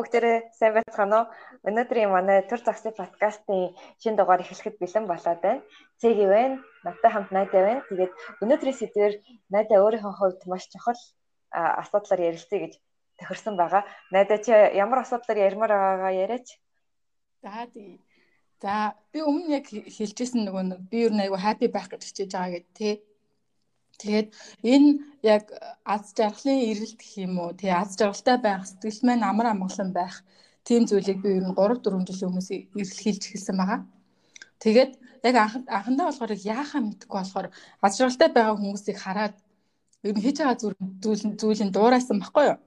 Бүгдээрээ сайн байцгаана уу? Өнөөдрийн манай төр загсны подкастын шинэ дугаар эхлэхэд бэлэн болоод байна. Цэги байна, надтай хамт найдаа байна. Тэгээд өнөөдрийн сэдвэр найдаа өөрийнхөө хувьд маш чухал асуудлаар ярилцъя гэж тохирсон байгаа. Найдаа чи ямар асуудлаар ярмаар байгаагаа яриач. За тий. За би өмнө яг хэлжсэн нөгөө нэг би юу нэг айгу хаппи байх гэж хичээж байгаа гэдэг тий. Тэгээд энэ яг аз жаргалын эрэлт гэх юм уу тий аз жаргалтай байх сэтгэл маань амар амгалан байх тийм зүйлийг би ер нь 3 4 жилийн өмнөөс эрэлхийлж эхэлсэн байгаа. Тэгээд яг анхандаа болохоор яахаа мэдэхгүй болохоор аз жаргалтай байгаа хүмүүсийг хараад ер нь хийж байгаа зүйл зүйлийн дуурайсан баггүй юу.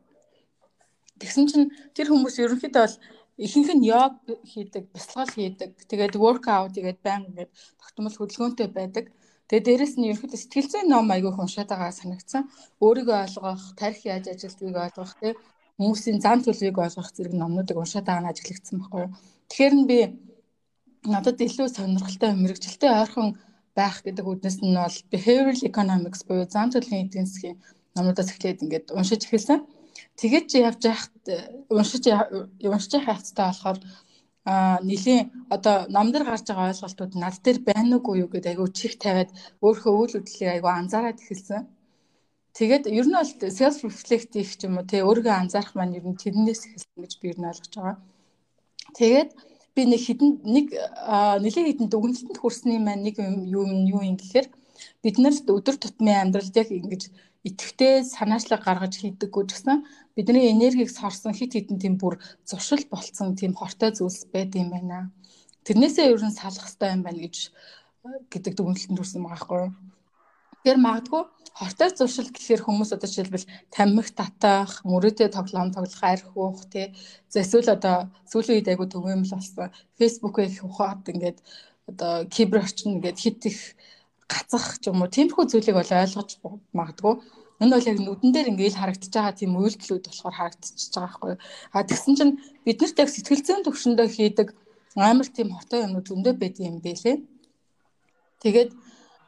Тэгсэн чинь тэр хүмүүс ерөнхийдөө бол ихэнх нь йог хийдэг, бясалгал хийдэг. Тэгээд workout тэгээд баян ингээд тогтмол хөдөлгөөнтэй байдаг. Тэгээ дээрэс нь ерөнхийдөө сэтгэл зүйн ном айгүй уншаад байгаа санагдсан. Өөрийгөө ойлгох, тарих яаж ажилтгийг ойлгох, тэг хүмүүсийн зан төлөвийг ойлгох зэрэг номнуудыг уншаад байгаа нь ажиглагдсан байхгүй юу. Тэгэхээр нь би надад илүү сонирхолтой мэрэгжилтэй ойрхон байх гэдэг үднэс нь бол behavioral economics буюу зан төлөвийн эдийн засгийн номнуудаас эхлээд ингээд уншиж эхэлсэн. Тэгээд явж яхад уншиж уншиж явах хэвцтэй болохоор а нэлийн одоо номдэр гарч байгаа ойлголтууд над дээр байна уугүй юу гэдэг айгу чих тавиад өөрөө үйл хөдлөлийг айгу анзаараад эхэлсэн. Тэгээд ер нь бол self reflective ч юм уу те өөрийгөө анзаарах маань ер нь тэрнээс эхэлсэн гэж би ер нь ойлгож байгаа. Тэгээд би нэг хідэн нэг нэлийн хідэн дүгнэлтэнд хүрсний маань нэг юм юу юм гэхээр бид нарт өдөр тутмын амьдралд яг ингэж итгэвтэй санаачлаг гаргаж хийдэггүй ч гэсэн бидний энергийг сорсон хит хитэн тийм бүр зуршил болцсон тийм хортой зүйлс байд юм байна. Тэрнээсээ ер нь салах хэрэгтэй юм байна гэж гэдэг дүгнэлтэнд хүрсэн байгаа юу. Тэгэхээр магадгүй хортой зуршил гэхээр хүмүүс одоо жишээлбэл тамхи татах, мөрөөдөө тоглоом тоглох, арх уух тий. Эсвэл одоо сүүлийн үед айгу төвөөмөл болсон. Facebook-ыг ухаад ингээд одоо кибер орчин ингээд хит их гацах ч юм уу тиймэрхүү зүйлийг бол ойлгож магадгүй Энэ бол яг нүдэн дээр ингээл харагдаж байгаа тийм үйлдэлүүд болохоор харагдчихж байгаа байхгүй. А тэгсэн чинь биднэрт яг сэтгэл зүйн төвшөндөө хийдэг амар тийм хортой юмнууд зөндөө байд юм бэлээ. Тэгээд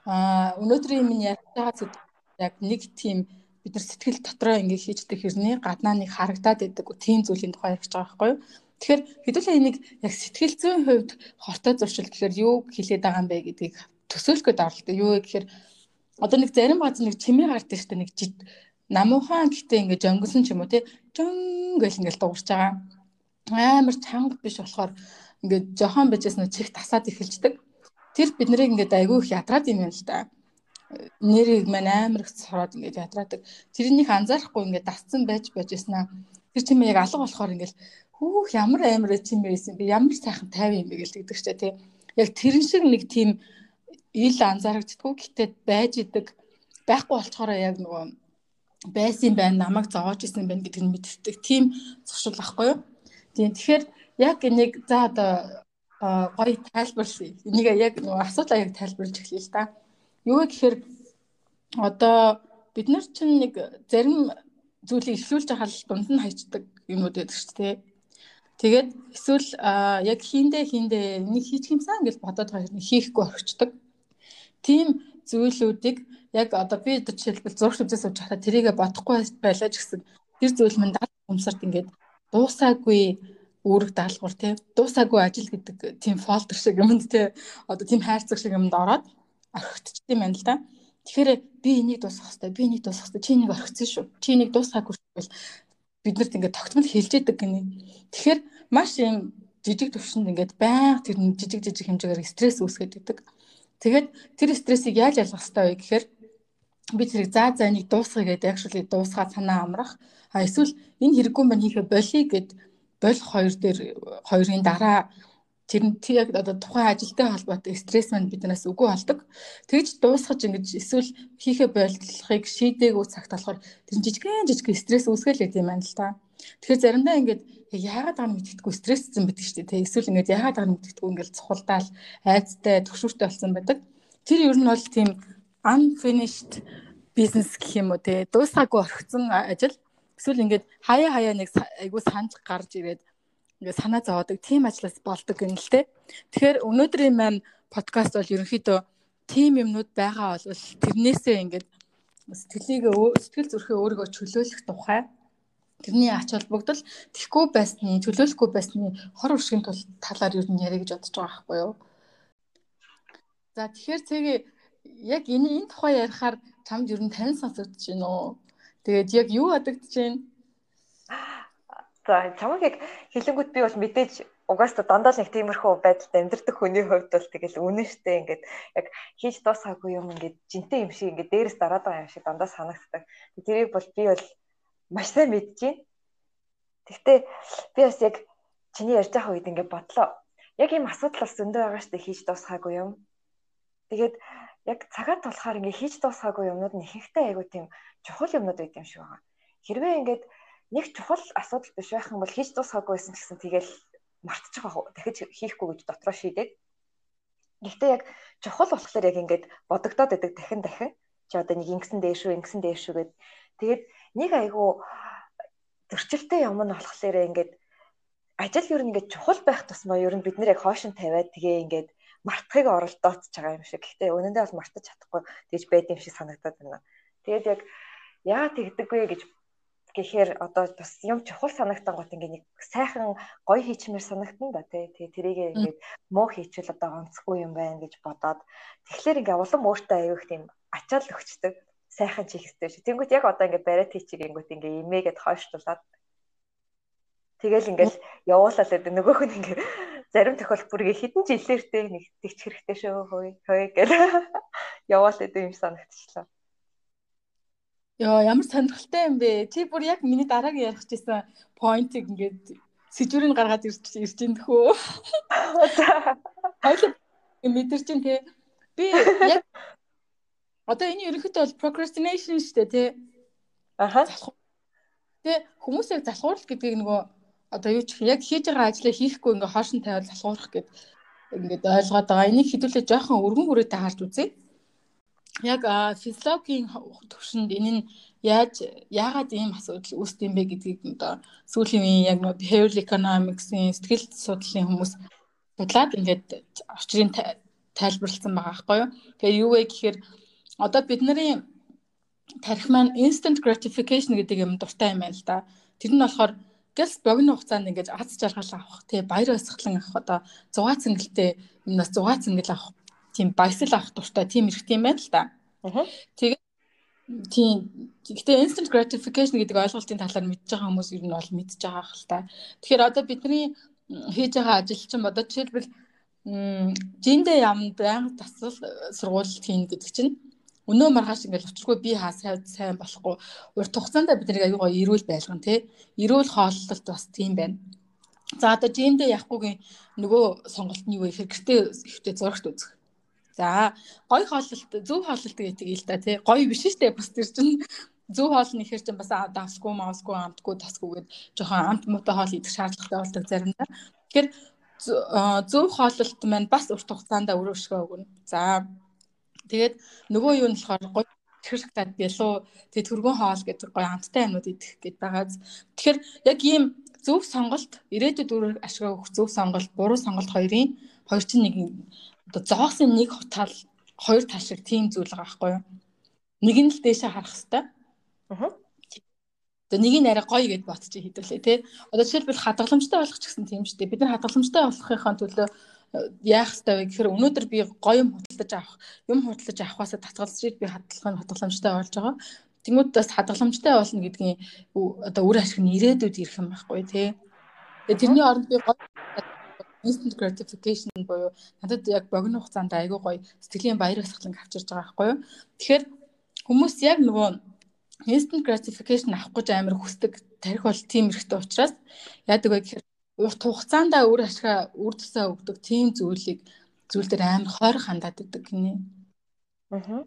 а өнөөдрийн минь ярьж байгаа зүйл яг нэг тийм бид нар сэтгэл дотроо ингээ хийждэг хэрнээ гаднаа нэг харагдаад байдаг тийм зүйлийн тухай ярьж байгаа байхгүй юу. Тэгэхээр хэдүүлээ энийг яг сэтгэл зүйн хувьд хортой зуршил гэхээр юу хэлээд байгаа юм бэ гэдгийг төсөөлөх гээд оролтой. Юу гэхээр одоо нэг зарим бааз нэг чимээ гардаг штэ нэг жид намуухан гэхдээ ингээд жонгосон ч юм уу те жон гэл ингээд дуурч байгаа. Амар чанга биш болохоор ингээд жохон бижээс нэг чих тасаад эхэлждэг тэр бид нарыг ингээд айгүй их ядраад юм л да нэрийг мань амар их сороод ингээд ядраадаг тэрнийг анзаарахгүй ингээд дасцсан байж байжснаа тэр чимээ яг алга болохоор ингээд хүүх ямар амар чимээ байсан би ямар сайхан тайван юм бэ гэж тэгдэг штэ тий яг тэрэн шиг нэг тийм ил анзаарагддггүй гэтээ байж идэг байхгүй болчоор яг нөгөө байсан байна намайг зовоож исэн байна гэдгийг мэддэг тийм зуршил ахгүй юу. Тийм тэгэхээр яг энийг за одоо гоё тайлбарлая. Энийг яг нөгөө асуудлаа яг тайлбарлаж эхлэе л да. Юу гэхээр одоо бид нар чинь нэг зарим зүйлийг эхлүүлж л дунд нь хайчдаг юмуд байдаг шүү дээ. Тэгээд эсвэл яг хийндэ хийндэ нэг хийчих юмсан гэж бодоод байгаа хэрэг хийхгүй орчдөг тийм зүйлүүдийг яг одоо би одоо жишээлбэл зурх хөвзөө сууж байхдаа тэрийгэ бодохгүй байлаа ч гэсэн тэр зүйл мань дал өмсөрт ингээд дуусаагүй үүрэг даалгавар тий дуусаагүй ажил гэдэг тийм фолдер шиг юмд тий одоо тийм хайрцаг шиг юмд ороод орхигдчих юм байна л да. Тэгэхээр би энийг дуусгах хэрэгтэй би энийг дуусгах хэрэгтэй чи энийг орхицсан шүү чи энийг дуусгаагүй бол бид нарт ингээд тогтмол хэлж яадаг гинэ. Тэгэхээр маш юм жижиг төвшөнд ингээд байнга тэр жижиг жижиг хэмжээгээр стресс үүсгэж идэг. Тэгээд тэр стрессийг яаж ялгах хэрэгтэй вэ гэхээр би зэрэг заа заа нэг дуусгая гэдэг actually дуусгаад санаа амрах. А эсвэл энэ хэрэггүй мань хийхэ болиё гэд бол хоёр дээр хоёрын дараа тэр нь яг одоо тухайн ажилтай холбоотой стресс маань биднээс үгүй болдог. Тэгж дуусгаж ингэж эсвэл хийхэ болдлохыг шийдээгүй цагт болохоор тэр жижигэн жижиг стресс үүсгэл байт юм байна л та. Тэгэхээр заримдаа ингэж яагаад байгаа мэдгэдэггүй стрессцэн байдаг шүү дээ. Эсвэл ингээд яагаад байгаа мэдгэдэггүй ингээд цухалдаал айцтай төгшүүртэй болсон байдаг. Тэр ер нь бол тийм unfinished business гэх юм уу те дуусгаагүй орхисон ажил. Эсвэл ингээд хаяа хаяа нэг айгуу санаж гарч ирээд ингээд санаа зовоодаг тийм ажлаас болдог юм л те. Тэгэхээр өнөөдрийн маань подкаст бол ерөнхийдөө тийм юмнууд байгаа бол тэрнээсээ ингээд сэтгэлийг сэтгэл зүрхээ өөрийгөө чөлөөлөх тухай тэрний ач холбогдол тэхгүй байсны, чөлөөлөхгүй байсны хор уршигын талаар юу нь яриа гэж бодож байгаа байхгүй юу? За тэгэхээр цэгээ яг энэ энэ тухай ярихаар чамд ер нь танил сонсогдож байна уу? Тэгээд яг юу бодогдож байна? За чамаг яг хэлэнгүүт би бол мэдээж угаасаа дандаа л нэг тиймэрхүү байдалд амьдрэх хүний хувьд бол тэгэл үнэн штэ ингээд яг хийж дуусгаагүй юм ингээд жинтэй юм шиг ингээд дээрээс дараад байгаа юм шиг дандаа санагддаг. Тэрийг бол би бол маш сайн мэдж байна. Гэхдээ би бас яг чиний ярьж байгаа үед ингээд бодлоо. Яг ийм асуудал бас зөндөө байгаа штэ хийж дуусгаагүй юм. Тэгээд яг цагаат болохоор ингээд хийж дуусгаагүй юмнууд нь ихэнхдээ айгуу тийм чухал юмнууд байт юм шиг байгаа. Хэрвээ ингээд нэг чухал асуудал биш байх юм бол хийж дуусгаагүй байсан гэсэн тэгэл мартчих واخ дахиж хийхгүй гэж дотроо шийдээд Гэхдээ яг чухал болохоор яг ингээд бодогдоод байдаг дахин дахин чи одоо нэг ингэсэн дээш шүү ингэсэн дээш шүү гэд тэгээд нэг айгу зөрчилтэй юм нь болохоор ингээд ажил нь ингээд чухал байх тусмаа ер нь бид нэр яг хоошин тавиад тэгээ ингээд мартахыг оролдооцож байгаа юм шиг. Гэхдээ үнэндээ бол мартаж чадахгүй тэгж байд юм шиг санагдаад байна. Тэгээд яг яа тэгдэггүй гэж гэхээр одоо бас юм чухал санагтан гот ингээ нэг сайхан гоё хийчмээр санагтан да тий. Тэгээ тэрийг ингээд муу хийчихвэл одоо онцгүй юм байна гэж бодоод тэгэхээр ингээ улам өөртөө аяух тийм ачаал өгчдөг сайхан чих хэвтэй шүү. Тэнгүүт яг одоо ингээ бариад хийчих гингүүт ингээ имээгээд хойшлуулад тэгэл ингээл явуулаад байдаг нөгөөх нь ингээ зарим тохиолдолд хідэн жилээртэй нэг тэгч хэрэгтэй шүү хөөе хөөе гэл явуулаад юм санагдчихлаа. Йоо ямар сонирхолтой юм бэ? Чи бүр яг миний дараагийн ярих гэсэн поинтыг ингээд сэжүүрийг гаргаад ирж ирж ин тхөө. Хоёул мэдэрч ин те. Би яг одоо энэ ерөнхийдөө бол procrastination шүү дээ те. Аха. Тэ хүмүүсийг залхуурах гэдгийг нөгөө одоо юу ч яг хийж байгаа ажлаа хийхгүй ингээ хоошин тавиал залхуурах гэд ингээд ойлгоод байгаа. Энийг хэдүүлээ жоохон өргөн хүрээтэй харж үзье яг физиологийн төвшөнд энэ нь яаж яагаад ийм асуудал үүсдэг юм бэ гэдгийг одоо сүүлийн үеийн яг нөө behavioral economics-ийн сэтгэл судлалын хүмүүс судлаад ингээд орчрын тайлбарлсан байгаа байхгүй юу. Тэгээ юу вэ гэхээр одоо бидний тарих маань instant gratification гэдэг юм дуртай юм байна л да. Тэр нь болохоор гэлс богино хугацаанд ингээд аз жаргал авах тий баяр баясгалан авах одоо 6 цэнгэлтэй юмнаас 6 цэнгэл авах тийм баясгал авах дуртай тийм эрхтэй юм байна л да. Тэгээд тийм гэхдээ instant gratification гэдэг ойлголтын талаар мэдж байгаа хүмүүс ер нь бол мэдж байгаа хэл та. Тэгэхээр одоо бидний хийж байгаа ажил чинь одоо жишээлбэл жиндээ ям байнга тасал сургууль хийн гэдэг чинь өнөө маргааш ингээл учиргүй би хаа сайн болохгүй. Урт хугацаанд бид нэг аюугаа эрүүл байлгана тий. Эрүүл хооллолт бас тийм байна. За одоо жиндээ явахгүйгийн нөгөө сонголт нь юу вэ? Гэхээр гэртээ ихтэй зурагт үзэх. За гоё хооллолт зөв хооллолт гэдэг ил та тий. Гоё биш штэ бас тэр чинь. Зөв хоол нь ихэр чинь бас давсгүй маусгүй амтгүй тасгүйгээд жоохон амт муутай хоол идэх шаардлагатай болдог заримдаа. Тэгэхээр зөв хооллолт маань бас урт хугацаанд өрөөшгөө өгнө. За тэгээд нөгөө юу нь болохоор гоё хэрэгтад бялуу тэг төргөн хоол гэдэг гоё амттай юмнууд идэх гээд байгаа. Тэгэхээр яг ийм зөв сонголт ирээдүйд өөр ашиг өгөх зөв сонголт буруу сонголт хоёрын хоёр чинь нэг одоо зоосон нэг тал хоёр тал шиг тийм зүйл байгаа байхгүй юу? Нэг нь л дээшээ харах хэвээр. Аа. Тэгээ нэг нь арай гоё гэд ботчих хэдүүлээ тий. Одоо жишээлбэл хадгаламжтай болох ч гэсэн тийм шүү дээ. Бид нар хадгаламжтай болохын төлөө яах ёстой вэ гэхээр өнөөдөр би гоё юм худалдаж авах, юм худалдаж авахаас татгалзаж би хадгалах нь хадгаламжтай болж байгаа. Тэнгүүд бас хадгаламжтай болно гэдгийн одоо үр ашиг нь ирээдүйд ирэх юм байхгүй тий. Тэгээ тэрний оронд би гоё instant gratification буюу надад яг богино хугацаанд айгүй гоё сэтгэлийн баяр баясгалан авчирж байгаа байхгүй юу. Тэгэхээр хүмүүс яг нөгөө instant gratification авах гэж амар хүсдэг тарих бол тийм хэрэгтэй учраас яадаг вэ гэхээр урт хугацаанд үр ашгаа үр тусаа өгдөг тийм зүйлийг зүйл дээр амар хойр хандаад идэг гинэ. Аа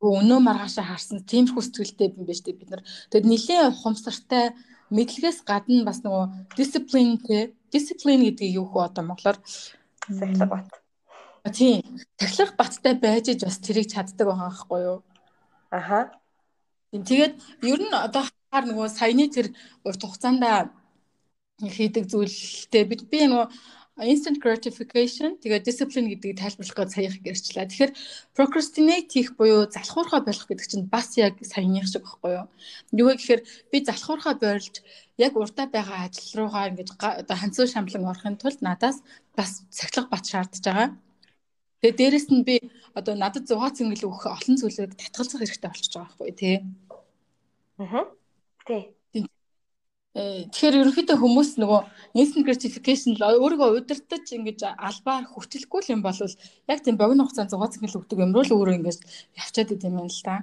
өнөө маргаашаа харсан тиймэрхүү сэтгэлтэй юм байна шүү дээ бид нар. Тэгэд нэлээд ухамсартай мэдлэгээс гадна бас нөгөө дисциплин те дисциплин гэдэг юу хөө одоо монголоор сахилга бат. Тийм. Тахилга баттай байж иж бас тэрийг чаддаг байгаа байхгүй юу? Аха. Тэгээд ер нь одоо хаар нөгөө саяны тэр урт хугацаанд хийдэг зүйлтэй бид би нөгөө instant gratification тэгээ discipline гэдгийг тайлбарлах гэж сая их гэрчлээ. Тэгэхээр procrastinate хийх буюу залхуурхаа болох гэдэг чинь бас яг саяных шиг байхгүй юу? Юу гэхээр би залхуурхаа бойрлж яг урдаа байгаа ажил руугаа ингэж оо ханцуу шамлан орохын тулд надаас бас цахилга бат шаардж байгаа. Тэгээ дээрэс нь би одоо надад 100 цэнгэл өгөх олон зүйлийг татгалзах хэрэгтэй болчихж байгаа байхгүй тий. Аа. Тий. Э, тэгэхээр ерөнхийдөө хүмүүс нөгөө instant gratification л өөрийгөө удирдах ингэж албаар хүчлэхгүй юм бол яг тийм богино хугацаанд 100 цэнгэл өгдөг юм руу л өөрөө ингэж явчаад идэм юм л та.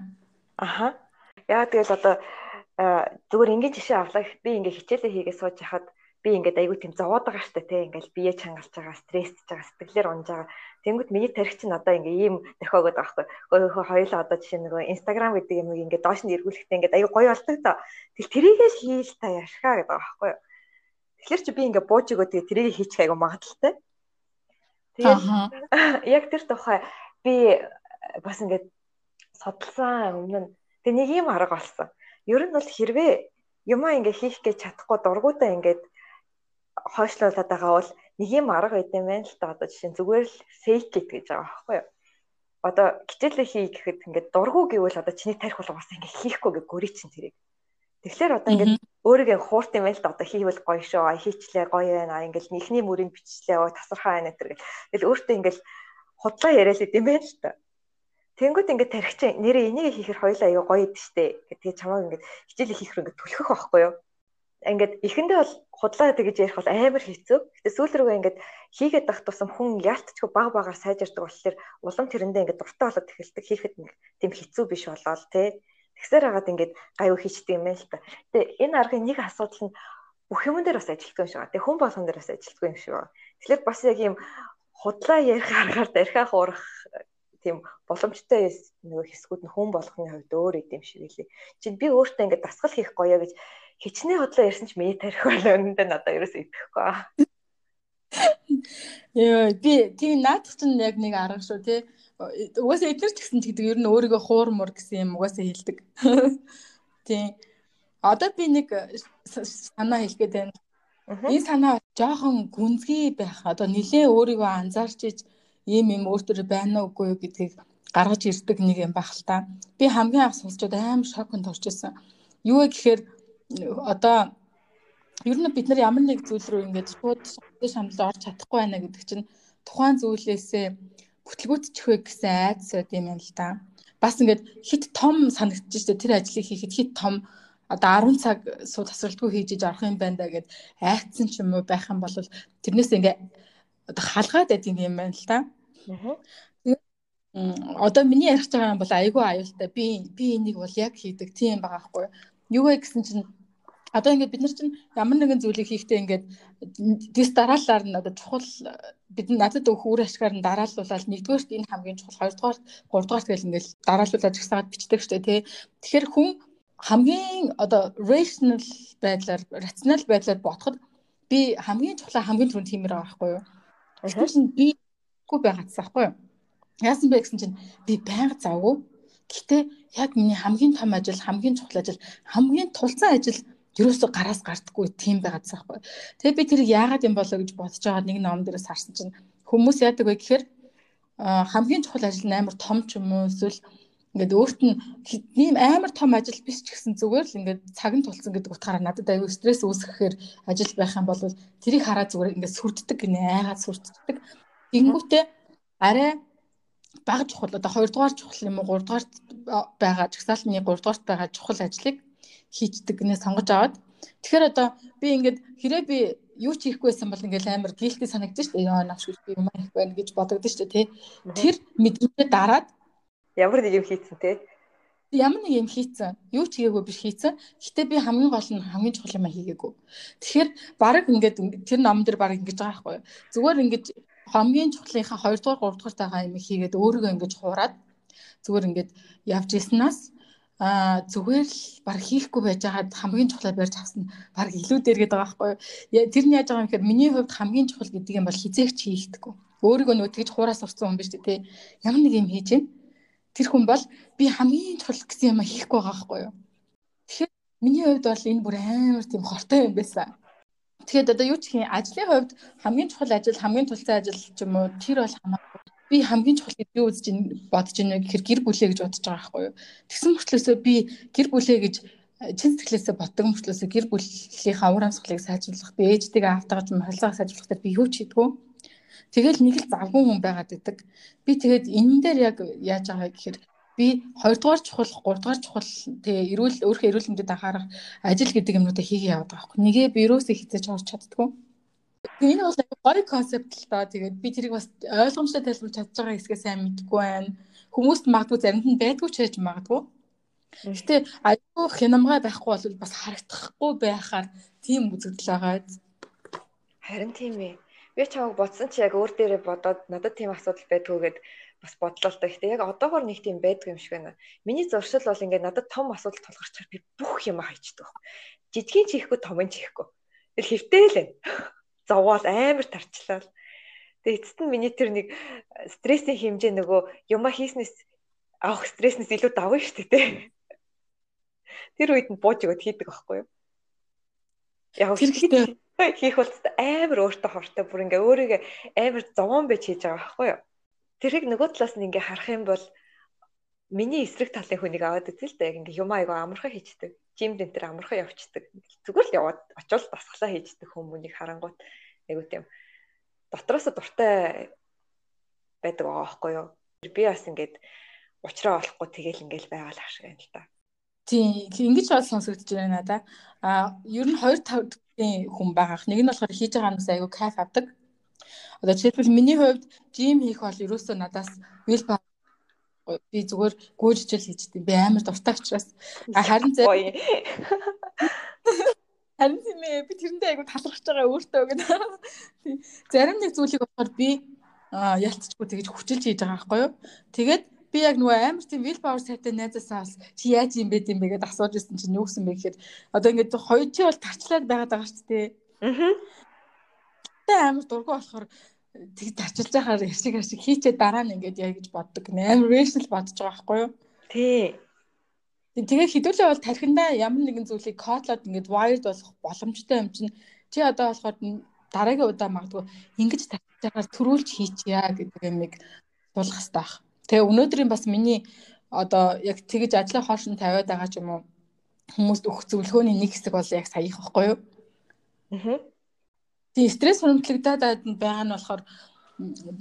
Аха. Яа тэгэл одоо зүгээр ингийн жишээ авлаа би ингээ хичээлээ хийгээ сууж хахад би ингээд айгүй тийм зовоод байгаа штэ те ингээл бие чангалж байгаа стрессж байгаа сэтгэлээр унж байгаа Тэнгүүт миний тарих чинь одоо ингээ ийм дохиогод байгаа байхгүй. Гөөхөө хоёулаа одоо жишээ нөгөө Instagram гэдэг юм ингээ доош нь эргүүлэхдээ ингээ аюу гоё болдог та. Тэгэл тэрийгээ хийл та яшгаа гэдэг байгаа байхгүй. Тэгэхээр чи би ингээ бууж өгөө тэгээ тэрийг хийчих аюу магадaltaй. Тэгээд яг тэр тухай би бас ингээ судалсан өмнө нь тэг нэг юм арга болсон. Ер нь бол хэрвээ юмаа ингээ хийх гэж чадахгүй дургуудаа ингээд хойшлуулад байгаа бол нэг юм арга байт юм байна л та одоо жишээ нь зүгээр л fake it гэж байгаа байхгүй юу. Одоо хичээлээ хий гэхэд ингээд дургу гэвэл одоо чиний тарих бол бас ингээд хийхгүй гэж гөрий чин тэрийг. Тэгэхээр одоо ингээд өөрийгөө хуурт юм байл та одоо хийвэл гоё шүү. Хийчлээ гоё байна. Ингээд ихний мөрийг биччлээ. Ой тасархаа байна гэдэг. Тэгэл өөртөө ингээд худлаа яриад идэм байл л та. Тэнгүүд ингээд тарих чинь нэрээ энийг хийхэр хоёлаа аяа гоё идэв штэ. Тэгээ чамаа ингээд хичээлээ хийхэр ингээд түлхэх байхгүй юу? Ингээд эхэндээ бол худлаа тэгэж ярих бол амар хэцүү. Гэтэ сүүл рүүгээ ингээд хийгээд байх тусам хүн яалтчгүй баг багаар сайжирдаг болохоор улам тэрэндээ ингээд дуртай болоод эхэлдэг. Хийхэд тийм хэцүү биш болоод тий. Тэгсээр хагаад ингээд гайгүй хийчдэг юм байна л та. Гэтэ энэ аргын нэг асуудал нь бүх юм дээр бас ажилтгүй юм шиг байна. Тэг хүн болгон дээр бас ажилтгүй юм шиг байна. Тэгэхээр бас яг юм худлаа ярих аргаар дархиах урах тийм боломжтой нөгөө хэсгүүд нь хүн болгоны хувьд өөр идэм шиг үлээ. Чин би өөртөө ингээд дасгал хийх гоё гэж хичнээн хотлоо ярьсан ч миний тарих бол өнөндөө надад ерөөсөө идэхгүй. Йоо би тийм наадах чинь яг нэг арга шүү тий. Угаасаа эдгээр ч гэсэн ч гэдэг ер нь өөрийгөө хуурмур гэсэн юм угаасаа хэлдэг. Тийм. Одоо би нэг санаа хэлэх гээд байна. Энэ санаа жоохон гүнзгий байх. Одоо нилээ өөрийгөө анзаарч иж ийм юм өөртөө байна уугүй гэдгийг гаргаж ирдэг нэг юм байх л та. Би хамгийн анх сонсчод аим шоконд орчихсон. Юу гэхээр одоо ер нь бид нар ямар нэг зүйл рүү ингээд шууд шамлал орж чадахгүй байна гэдэг чинь тухайн зүйлээсээ бүтлгүүтчих вэ гэсэн айдас байд юм байна л да. Бас ингээд хит том санагдчих шүү дээ тэр ажлыг хийхэд хит том одоо 10 цаг суу тасралтгүй хийж иж орох юм байна да гэд айцсан ч юм уу байх юм бол тэрнээс ингээд одоо халгаад байдаг юм байна л да. Одоо миний ярих байгаа юм бол айгүй аюултай. Би би энийг бол яг хийдэг тийм байгаа хгүй. Юу вэ гэсэн чинь одоо ингээд бид нар чинь ямар нэгэн зүйлийг хийхдээ ингээд дэс дараалалаар нь одоо чухал бид надад өгөх үр ашгаар нь дараалуулаад нэгдүгээрт энэ хамгийн чухал хоёрдугаарт гуравдугаарт гэл ингээд дараалуулаад жигсаагаад бичдэг штэ тий. Тэгэхээр хүн хамгийн одоо rational байдлаар рационал байдлаар бодоход би хамгийн чухлаа хамгийн түрүүнд хиймээр байгаа байхгүй юу. Тэгэхээр би гүй байгаадсан байхгүй юу. Яасан бэ гэсэн чинь би байнга завгүй. Гэтэ яг миний хамгийн том ажил, хамгийн чухал ажил, хамгийн тулцсан ажил ерөөсө гараас гардаггүй тийм байгаад байгаа байхгүй. Тэгээ би тэрийг яагаад юм болоо гэж бодож байгаа нэг ном дээрээс харсан чинь хүмүүс яадаг вэ гэхээр хамгийн чухал ажил нь амар том ч юм уу эсвэл ингээд өөрт нь ийм амар том ажил биш ч гэсэн зүгээр л ингээд цаг нь тулсан гэдэг утгаараа надад аюу стресс үүсгэхээр ажил байх юм бол тэрийг хараад зүгээр ингээд сүрддэг гинэ айгаад сүрддэг. Тэнгүүтээ арай бага чухал одоо 2 дугаар чухал юм уу 3 дугаар байгаа жагсаалтны 3 дугаарт байгаа чухал ажлыг хийждэг гинэ сонгож аваад. Тэгэхээр одоо би ингээд хэрэг би юу ч хийхгүй байсан бол ингээл амар гилти санагдаж штэ. Ёо навш би юм хийх байна гэж бодогдсон штэ тий. Тэр мэдрэмжээ дараад ямар нэг юм хийцэн тий? Ямар нэг юм хийцэн. Юу ч хийгээгүй биш хийцэн. Гэтээ би хамгийн гол нь хамгийн чухал юм хийгээгүй. Тэгэхээр баг ингээд тэр ном дээр баг ингэж байгаа байхгүй зүгээр ингэж хамгийн чухлынхаа 2 дугаар 3 дугаар тагаа юм хийгээд өөрийгөө ингэж хуураад зүгээр ингэж явж ирснаас а зүгээр л баг хийхгүй байж байгаад хамгийн чухлаа барьж авсан баг илүү дээр гэдэг байгаа байхгүй юу. Тэр нь яаж байгаа юм гэхээр миний хувьд хамгийн чухал гэдэг юм бол хизээгч хийхдэггүй. Өөрийгөө нөгөө тэгж хуураас урсан хүн биш үү? Ямар нэг юм хийж гин. Тэр хүн бол би хамгийн чухал гэсэн юм хийхгүй байгаа байхгүй юу. Тэгэхээр миний хувьд бол энэ бүр амар тийм хортой юм байсан. Тэгэхээр одоо юу ч хийх ажлын хувьд хамгийн чухал ажил, хамгийн тулцсан ажил ч юм уу тэр бол хамаагүй. Би хамгийн чухал гэж үзэж бодож байна гэхээр гэр бүлээ гэж бодож байгаа байхгүй юу. Тэгсэн мөртлөөсөө би гэр бүлээ гэж чин сэтгэлээсээ боддог мөртлөөсөө гэр бүлийнхаа уур амьсгалыг сайжруулах, би ээжтэйгээ автаагч махалцаа сайжруулах дээр би юу ч хийдгүү. Тэгэл нэг л завгүй хүн байгаад идэг. Би тэгээд энэ дээр яг яаж байгаа гэхээр би хоёрдугаар чухал, гуравдугаар чухал тэгээ эрүүл өөрийнхөө эрүүл мэндэд анхаарах ажил гэдэг юмнуудаа хийгээ яваад байгаа байхгүй. Нэгээ би юусоо хийцээж орч чаддгүй. Энэ бол гоё концепт л доо. Тэгээд би тэрийг бас ойлгомжтой тайлбарлаж чадж байгаа хэсгээ сайн мэдэхгүй байна. Хүмүүст магадгүй заримд нь байдгүй ч байж магадгүй. Гэтэ аюу хянамгай байхгүй бол бас харагдахгүй байхаар тийм үзэгдэл байгаа. Харин тийм ээ. Би чамайг бодсон чи яг өөр дээрээ бодоод надад тийм асуудал байдгүйгээд бас бодлоо л да. Гэтэ яг одоогор нэг тийм байдгүй юм шиг байна. Миний зуршил бол ингээд надад том асуудал тулгарчаар би бүх юм хайчдаг. Жижигэн чихгүй томын чихгүй. Тэр хэвтэй л байна. Зовоол амар тарчлаа. Тэгээ эцэст нь миний тэр нэг стрессийн хэмжээ нөгөө юма хийснээс авах стресснээс илүү давна шүү дээ. Тэр үед нь бууж өгöd хийдэг байхгүй юу? Яг хэрэгтэй хийх бол амар өөртөө хортой бүр ингээ өөрийгөө амар зовоон байж хийж байгаа байхгүй юу? Тэрийг нөгөө талаас нь ингээ харах юм бол миний эсрэг талын хүнийг аваад үзэл л яг ингээ юм айгаа амархан хийчдэг. Жимд энэ төр амархан явцдаг. Зүгээр л яваад очивол дасгалаа хийждэг хүмүүнийг харангуут айгуу тийм дотроос дуртай байдаг байгаа байхгүй юу? Би бас ингээд уучраа олохгүй тэгэл ингээл байгаа л ашиг юм л та. Тийм ингэж бол сонсогдож байна надаа. А ер нь 2 5 хүн байгаах. Нэг нь болохоор хийж байгаа юмсаа айгу кайф авдаг. Одоо жишээлбэл миний хувьд жим хийх бол ерөөсөө надаас вил ба би зүгээр гүйжижэл хийждэг. Би амар дуртай учраас харин зарим харин тийм ээ би тэрэндээ айгу талархаж байгаа өөртөө гэдэг. Зарим нэг зүйлийг болохоор би ялцчихгүй тэгэж хүчилж хийж байгаа байхгүй юу. Тэгээд би яг нөгөө амар тийм will power сайтай найзаасаа бас чи яаж юм бэ юм бэ гэдээ асууж ирсэн чинь юу гэсэн бэ гэхээр одоо ингээд хоёр чи бол тарчлаад байгаад байгаа шүү дээ. Аа. Тэ амар дургу болохоор тэг тарчилж байхаар яршиг яршиг хийчээ дараа нь ингээд яа гэж боддог. Амар rational бодож байгаа байхгүй юу? Тий. Тэгээ хідүүлээ бол тархиндаа ямар нэгэн зүйлийг кодлоод ингээд wired болох боломжтой юм чинь чи одоо болохоор дараагийн удаа магадгүй ингэж тарчилж байхаар төрүүлж хийчихье гэдэг юмыг суулгах хэрэгтэй байна. Тэгээ өнөөдрийн бас миний одоо яг тэгэж ажлын хоошин тавиад байгаа ч юм уу хүмүүст өгөх зөвлөгөөний нэг хэсэг бол яг саяхан байхгүй юу? Аа. Тэгээ стресс хөндлөгдөд байгаа нь болохоор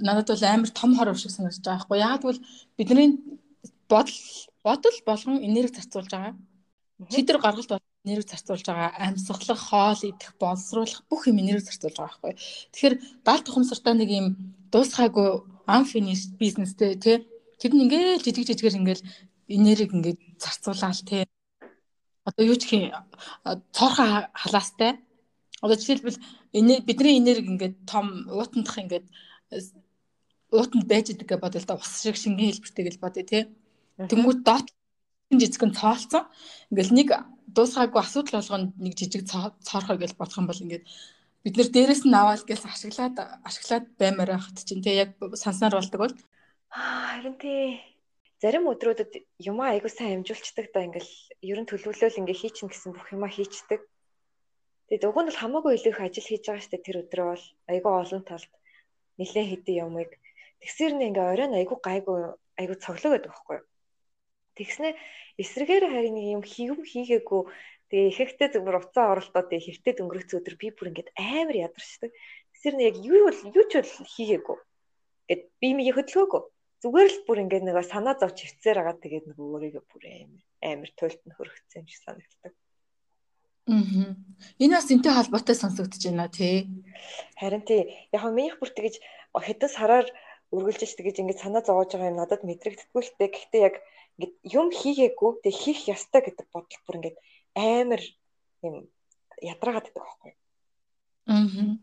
надад бол амар том хор шиг санагдаж байгаа байхгүй яг бол бидний бодол бодол болгон энерги зарцуулж байгаа. Шийдвэр гаргалт бол энерги зарцуулж байгаа. Амьсгалах, хоол идэх, боловсруулах бүх юм энерги зарцуулж байгаа байхгүй. Тэгэхээр даалт тухамсартай нэг юм дуусгаагүй unfinished businessтэй тий Тэр нь ингээл жижиг жижигээр ингээл энерги ингээд зарцуулаад тий. Одоо юу ч хий цоорхон халаастай. Одоо жишээлбэл бидний энерги ингээд том уутандах ингээд уутанд байж идэг гэж бодъё л да ус шиг шингэн хэлбэртэй гэж бодъё тий. Тэнгүүт дот жижигхэн цоолцсон. Ингээл нэг дуусгаагүй асуудал болгоно нэг жижиг цоорхой гэж бодох юм бол ингээд бид нэр дээрэс нь аваад гэсэн ашиглаад ашиглаад баймаар байхад чинь тий яг санснаар болдог бол Харин тий зарим өдрүүдэд юм айгуу сайн амжуулцдаг да ингээл ерөн төлөвлөл ингээ хийчихнэ гэсэн бүх юмаа хийчдэг. Тэгээд уг нь бол хамаагүй илүү их ажил хийж байгаа штэ тэр өдрөө бол айгуу олон талд нэлээд хэдий юмыг тэгсэр нь ингээ оройн айгуу гайгүй айгуу цоглоо гэдэг байхгүй. Тэгснэ эсрэгээр харин нэг юм хийгэм хийгээгүй тэгээ ихэнхдээ зөвхөн уцаа оролтоод тэгээ хэртэд өнгөрөх өдөр би бүр ингээд амар ядарчдаг. Тэгсэр нь яг юу бол юу ч бол хийгээгүй. Гэт би мийг хөдөлгөөгүй зүгээр л бүр ингээд нэг санаа зовч хөвцээр байгаа тэгээд нэг өөрийгөө бүр амар амар туйлт нь хөрөгцсөн юм шиг санагддаг. Аа. Энэ бас энтэй холбоотой сонсогдож байна тий. Харин тий. Яг нь минийх бүр тэгэж хэдэн сараар үргэлжилж тэгэж ингээд санаа зовоож байгаа юм надад мэдрэгдэхгүй л дээ. Гэхдээ яг ингээд юм хийгээгүй тэг хийх ёстой гэдэг бодол бүр ингээд амар юм ядраагаад байдаг байхгүй. Аа.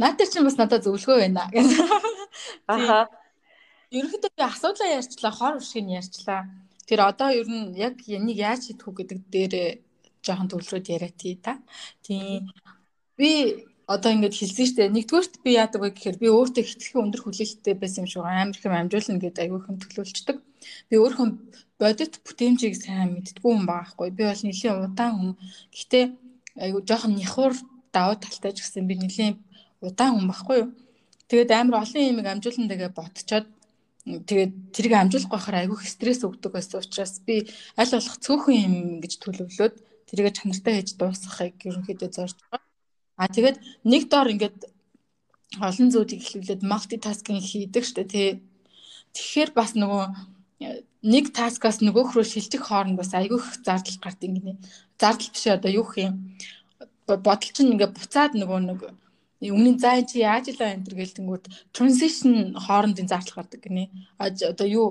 Наатай чинь бас надад зөвлөгөө байна. Аха ерөнхийдөө би асуудлаа ярьчлаа, хор уршиг нь ярьчлаа. Тэр одоо ер нь яг энийг яаж хийх үү гэдэг дээр жоохон төвлөрөөд яриа тий та. Тийм. Би одоо ингэж хэлсэн шүү дээ. Нэгдүгээрт би яадаг вэ гэхээр би өөртөө хитгэн өндөр хүлээлттэй байсан юм шиг амар их юм амжуулна гэдээ аягүй хэм төлөөлчдөг. Би өөрөө бодит бүтээмжийг сайн мэддэггүй хүн байгаа хгүй. Би бол нэлийн удаан хүн. Гэхдээ аягүй жоохон няхуур давуу талтай ч гэсэн би нэлийн удаан хүн байхгүй юу. Тэгээд амар олон юм амжуулна тэгээ ботчоод тэгээд тэрийг амжуулах байхаар айгүй стресс өгдөг байсан учраас би аль болох цөөхөн юм гэж төлөвлөөд тэрийг чанартай хийж дуусгахыг ерөнхийдөө зорж байгаа. А тэгээд нэг доор ингээд олон зүйлийг эхлүүлээд мультитаскинг хийдэг штэ тий. Тэгэхээр бас нөгөө нэг таскаас нөгөөх рүү шилжих хооронд бас айгүйх зардал гардаг гинэ. Зардал биш одоо юу юм бодол чинь ингээ буцаад нөгөө нэг өмнө нь заа чи яаж илаа энэ төр гэлтэнгүүд transition хоорондын зардал гардаг гинэ. Одоо юу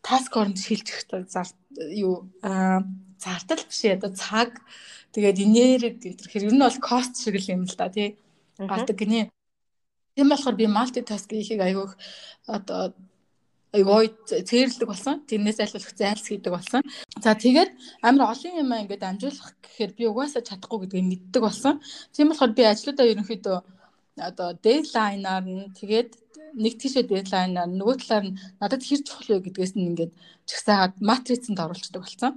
таск хооронд шилжих зардал юу зардал биш одоо цаг тэгээд энерги гэх тэр ер нь бол кост шиг л юм л да тий гардаг гинэ. Тийм болохоор би мультитаск хийхийг айгүйх одоо айгой цэрлдэг болсон. Тэрнээс айлуулах зайлс хийдэг болсон. За тэгээд амар олон юм ингээд амжуулах гэхээр би угаасаа чадахгүй гэдгийг мэддэг болсон. Тийм болохоор би ажлуудаа ерөнхийдөө одоо дедлайнаар нь тэгээд нэг тийшээ дедлайнаар нөгөө талаар нь надад хэр чухал вэ гэдгээс нь ингээд чагсаагаад матрицанд оруулцдаг болсон.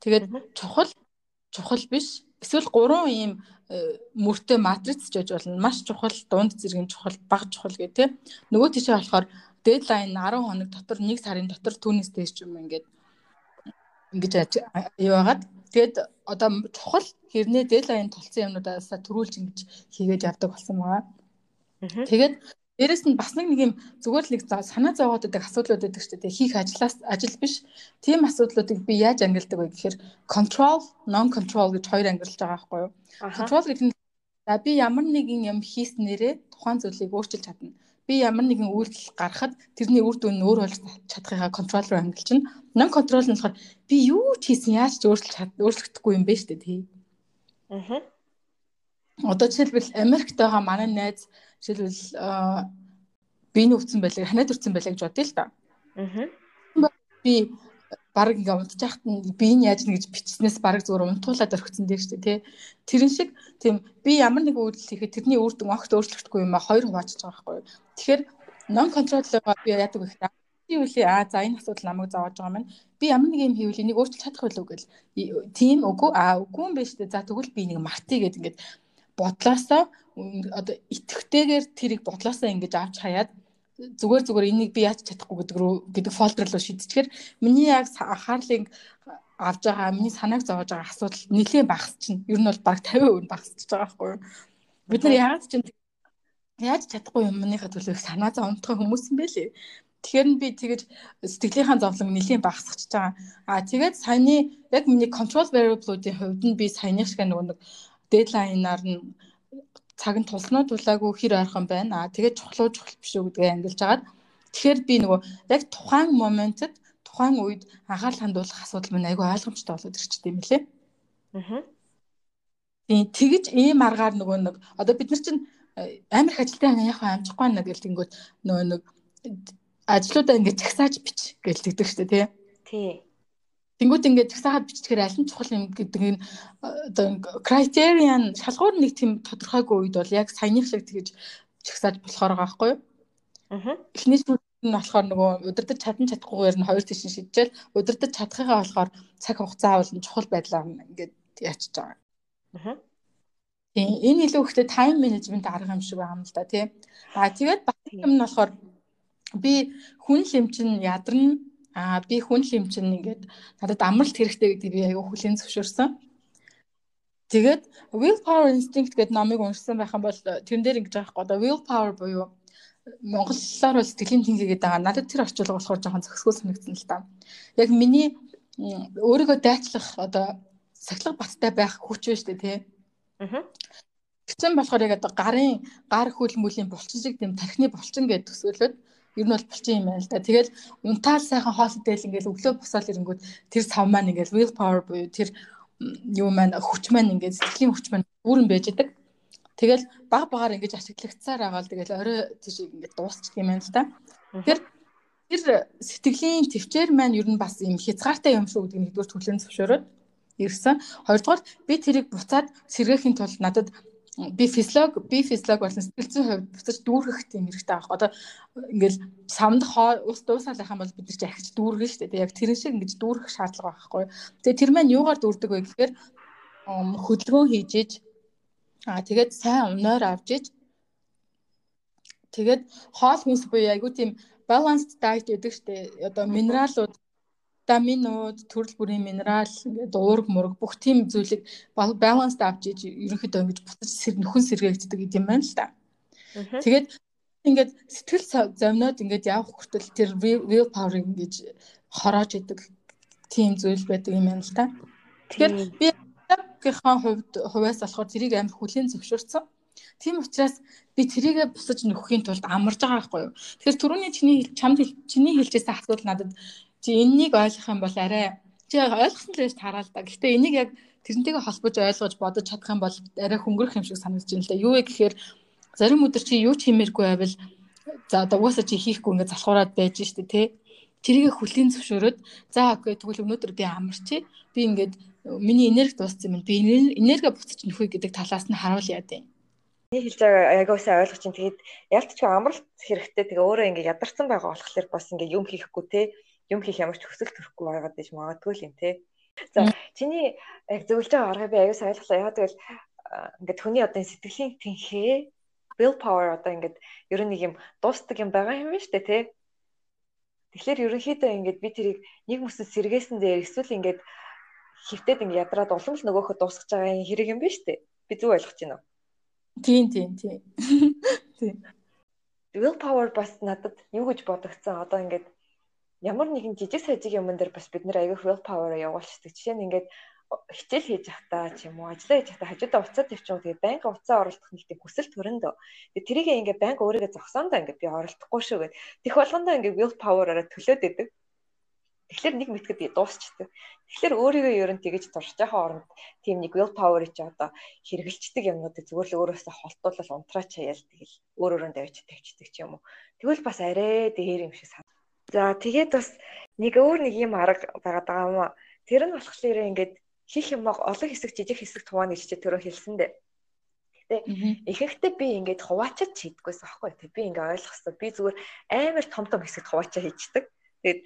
Тэгээд чухал чухал биш эсвэл гурван ийм э, мөртэй матриц жиж болно. Маш чухал, дунд зэргийн чухал, бага чухал гэх тээ. Нөгөө тийшээ болохоор дедлайн 10 хоног дотор 1 сарын дотор түүнээс дээш юм ингээд ингэж юу байгаад тэгээд одоо чухал хэрнээ дедлайн тулцсан юмнуудаас төрүүлж ингэж хийгээд явдаг болсон байгаа. Тэгээд дээрэс нь бас нэг нэг юм зүгээр л нэг санаа зовоод байдаг асуудлууд байдаг шүү дээ. Хийх ажлаас ажил биш. Тийм асуудлуудыг би яаж ангилдаг вэ гэхээр control, non control гэж хоёр ангилж байгаа байхгүй юу? Control гэдэг нь за би ямар нэгэн юм хийснээрээ тухайн зүйлийг өөрчилж чадна би ямар нэгэн үйлдэл гаргахад тэрний үр дүн нь өөр болж чадахыгаа контрол руу ангилчихна. Non control нь болохоор би юу ч хийсэн яаж ч өөрчлөж чад өөрчлөгдөхгүй юм бэ штэ тий. Аа. Одоо жишээлбэл Америкт байгаа манай найз жишээлбэл би нөвцөн байлаа, ханаад өрцөн байлаа гэж бодъё л да. Аа. Би баг ингээ унтчихт нь би энэ яаж нэг гэж бичснээс баг зүгээр унтуулаад орхисон дээ шүү дээ тий. Тэрэн шиг тийм би ямар нэг үйлдэл хийхэд тэрний үр дүн огт өөрчлөгдөхгүй юм а хоёр хуваачиж байгаа байхгүй. Тэгэхээр non control-ыг би яадаг вэ гэхээр юу лээ а за энэ асуудал намайг зовоож байгаа маань би ямар нэг юм хийвэл энийг өөрчилж чадах байлгүй гэл тийм үгүй а үгүй юм биш үү за тэгвэл би нэг мартий гэд ингээд бодлоосоо одоо итгэвтэйгээр тэрийг бодлоосоо ингэж авч хаяад зүгээр зүгээр энийг би яаж чадахгүй гэдэг рүү гэдэг фолдер руу шийдчихээр миний яг анхаарлыг авж байгаа миний санааг зовоож байгаа асуудал нэлээд багасчихна. Ер нь бол баг 50% багасчихж байгаа байхгүй юу? Бид нар яагаад ч яаж чадахгүй юмныхаа төлөө санаа зовтгох хүмүүс юм бэ лээ. Тэгэхээр би тэгэж сэтгэлийнхаа зовлон нэлийн багасчихж байгаа. Аа тэгээд саяны яг миний control variable-уудын хувьд нь би саяны шиг нөгөө нэг дедлайнаар нь цаг нь тулснаа тулаагүй хэр ойрхон байна. Аа тэгээд чухлуу чухал биш үү гэдгээ ангилж агаад тэгэхээр би нөгөө яг тухайн моментод тухайн үед анхаарал хандуулах асуудал минь айгүй ойлгомжтой болоод ирчтэй юм лээ. Аа. Тийм тэгэж ийм аргаар нөгөө нэг одоо бид нар чинь э, амар их ажилтны яг амжихгүй байна гэл тэнгүүд нөгөө нэг ажлуудаа ингээд чагсааж бич гэл тэгдэг шүү дээ тий. Тий. Тэнгүүд ингээд чагсаагаад биччихээр аль нь чухал юм гэдэг нь одоо criterion шалгуур нэг тийм тодорхойгүй үед бол яг саяных шиг тэгэж чагсааж болохоор байгаа байхгүй юу? Аа. Эхний нь болохоор нөгөө удирдах чадан чадахгүйгээр нь хоёр тийш шийдчихэл удирдах чадхыгаа болохоор цаг хугацаа бол чухал байдлаар ингээд яачиж байгаа. Аа. Тийм энэ илүү ихтэй тайм менежмент арга юм шиг байгаа юм л да тий. Аа тэгээд баг юм нь болохоор би хүн лэмчин ядарна Аа би хүн л юм чинь ингээд надад амралт хэрэгтэй гэдэг би аяга хүлийн зөвшөөрсөн. Тэгээд willpower instinct гэдэг номыг уншсан байх юм бол тэрэн дээр ингэж байгаа хгүй одоо willpower буюу монголоор бол сэтгэлийн тэнхий гэдэг байгаа. Надад тэр орчуулга болохоор жоохон зөксгөл санагдсан л та. Яг миний өөрийгөө дайчлах одоо сахилга баттай байх хүч шүү дээ тий. Аа. Тэгсэн болохоор яг одоо гарын гар хөл мүлийн булчин шиг тийм тархины булчин гэдэг төсөөлөд ер нь бол булчин юм байна л да. Тэгэл унтаал сайхан хоолойдэл ингээл өглөө босоод ирэнгүүт тэр сав маань ингээл will power буюу тэр юу маань хүч маань ингээд сэтгэлийн хүч маань бүрэн байж идэг. Тэгэл баг багаар ингэж ашиглагдсаар байгаа л тэгэл орой тийш ингээд дуусчих юм байна л да. Тэгэхээр тэр сэтгэлийн төвчээр маань ер нь бас юм хязгаартай юм шүү гэдэг нэгдүгээр төлөв зөвшөөрөөд ирсэн. Хоёрдугаар би тэрийг буцаад сэргээхийн тулд надад би физиолог би физиолог болсон сэтгэл зүйн хувьд буцаж дүүргэх тийм хэрэгтэй байгаа. Одоо ингээл самд ус дуусаалах юм бол бид нар ч ахиж дүүргэн шүү дээ. Яг тэрэн шиг ингэж дүүргэх шаардлага байхгүй. Тэгээ тэр маань юугаар дүүрдэг вэ гэхээр хөдөлгөөн хийж иж Аа тэгээд сайн өнөөр авч иж тэгээд хоол хүнс буюу айгуу тийм balanced diet гэдэг штэ одоо минералууд витаминууд, төрөл бүрийн минерал, ингээд уург мург бүх тийм зүйлийг баланст авч иж ерөнхийдөө ингэж буцаж нөхөн сэргээгддэг юм байна л та. Тэгээд ингээд сэтгэл зовноод ингээд явах хүртэл тэр will power ингэж хороож идэг тийм зүйл байдаг юм байна л та. Тэгэхээр би гийнхаа хувьд хувьас болохоор тэрийг амар хүлийн зөвшөөрсөн. Тийм учраас би тэрийгэ бусаж нөхөхийн тулд амарж байгаа байхгүй юу. Тэгэхээр түрүүний чиний чамд чиний хэлжсэн асуудал надад чи энэнийг ойлгох юм бол арай чи ойлгосон л байж тараа л да. Гэхдээ энийг яг тэрнтэйгээ холбож ойлгож бодож чадах юм бол арай хөнгөрөх юм шиг санагдаж байна л да. Юу вэ гэхээр зарим өдөр чи юу ч хиймээргүй байвал за одоо угаасаа чи хийхгүй ингээд залхуураад байж штэ тий. Тэрийг хүлийн зөвшөөрөөд за окей тэгвэл өнөөдөр би амарчи. Би ингээд миний энерги дууссан юм. Би энерги буцаж нөхөй гэдэг талаас нь харуул яа дээ. Миний хэлж байгаа ягуусаа ойлгож чинь тэгээд ялтч амралт хэрэгтэй тэгээ өөрөө ингээд ядарсан байгаа болохоор бас ингээд юм хийхгүй те юм хийх ямар ч хүсэл төрөхгүй байгаад байж магадгүй л юм те. За чиний яг зөвлөж байгаа аргыг би аюу сайлглаа. Яг тэгэл ингээд хүний одоо сэтгэлийн тэнхээ will power одоо ингээд ер нь нэг юм дуустдаг юм байгаа юм байна шүү дээ те. Тэгэхээр ерөнхийдөө ингээд би тэрийг нэг мөсөд сэргээсэн дээр эсвэл ингээд хөвтөд ингээд ядраад улам л нөгөөхөд дуусгаж байгаа юм хэрэг юм байна шүү дээ. Би зөв ойлгож байна уу? Тийм тийм тийм. Тийм. Will power бас надад юу гэж бодогцсон. Одоо ингээд ямар нэгэн жижиг сажиг юмн дээр бас бид нэр аягүй will power явуулчихдаг. Жишээ нь ингээд хичээл хийж явахдаа ч юм уу ажиллаа хийж явахдаа хажуудаа уцаа тавьчихсан тэгээд банк уцаа оруулах нэг тийм хүсэл төрөндөө тэгээд тэрийг ингээд банк өөрийгөө зогсоондоо ингээд би оролдохгүй шүү гэд. Тех болгондоо ингээд will power-аараа төлөөд идэг. Тэгэхээр нэг мэтгэд дуусчдаг тэгэхээр өөрийгөө ер нь тэгэж туршиж байгаа оронд тийм нэг will power-ыг чи одоо хэрэгжилчдэг юмнуудыг зүгээр л өөрөөсөө холтуулал унтраа чаяал тэгэл өөр өөрөнд давж тавьчихдаг ч юм уу. Тэгвэл бас арай дээр юм шиг За тэгээд бас нэг өөр нэг юм арга байгаад байгаа юм аа. Тэр нь болохоор ингээд хийх юм олон хэсэг жижиг хэсэг туваана гэж чи түрүү хэлсэн дээ. Гэтэ ихэнхдээ би ингээд хуваачаад хийдггүйсэн аахгүй. Тэг би ингээд ойлгосон. Би зүгээр амар том том хэсэг хуваачаа хийчихдэг. Тэгээд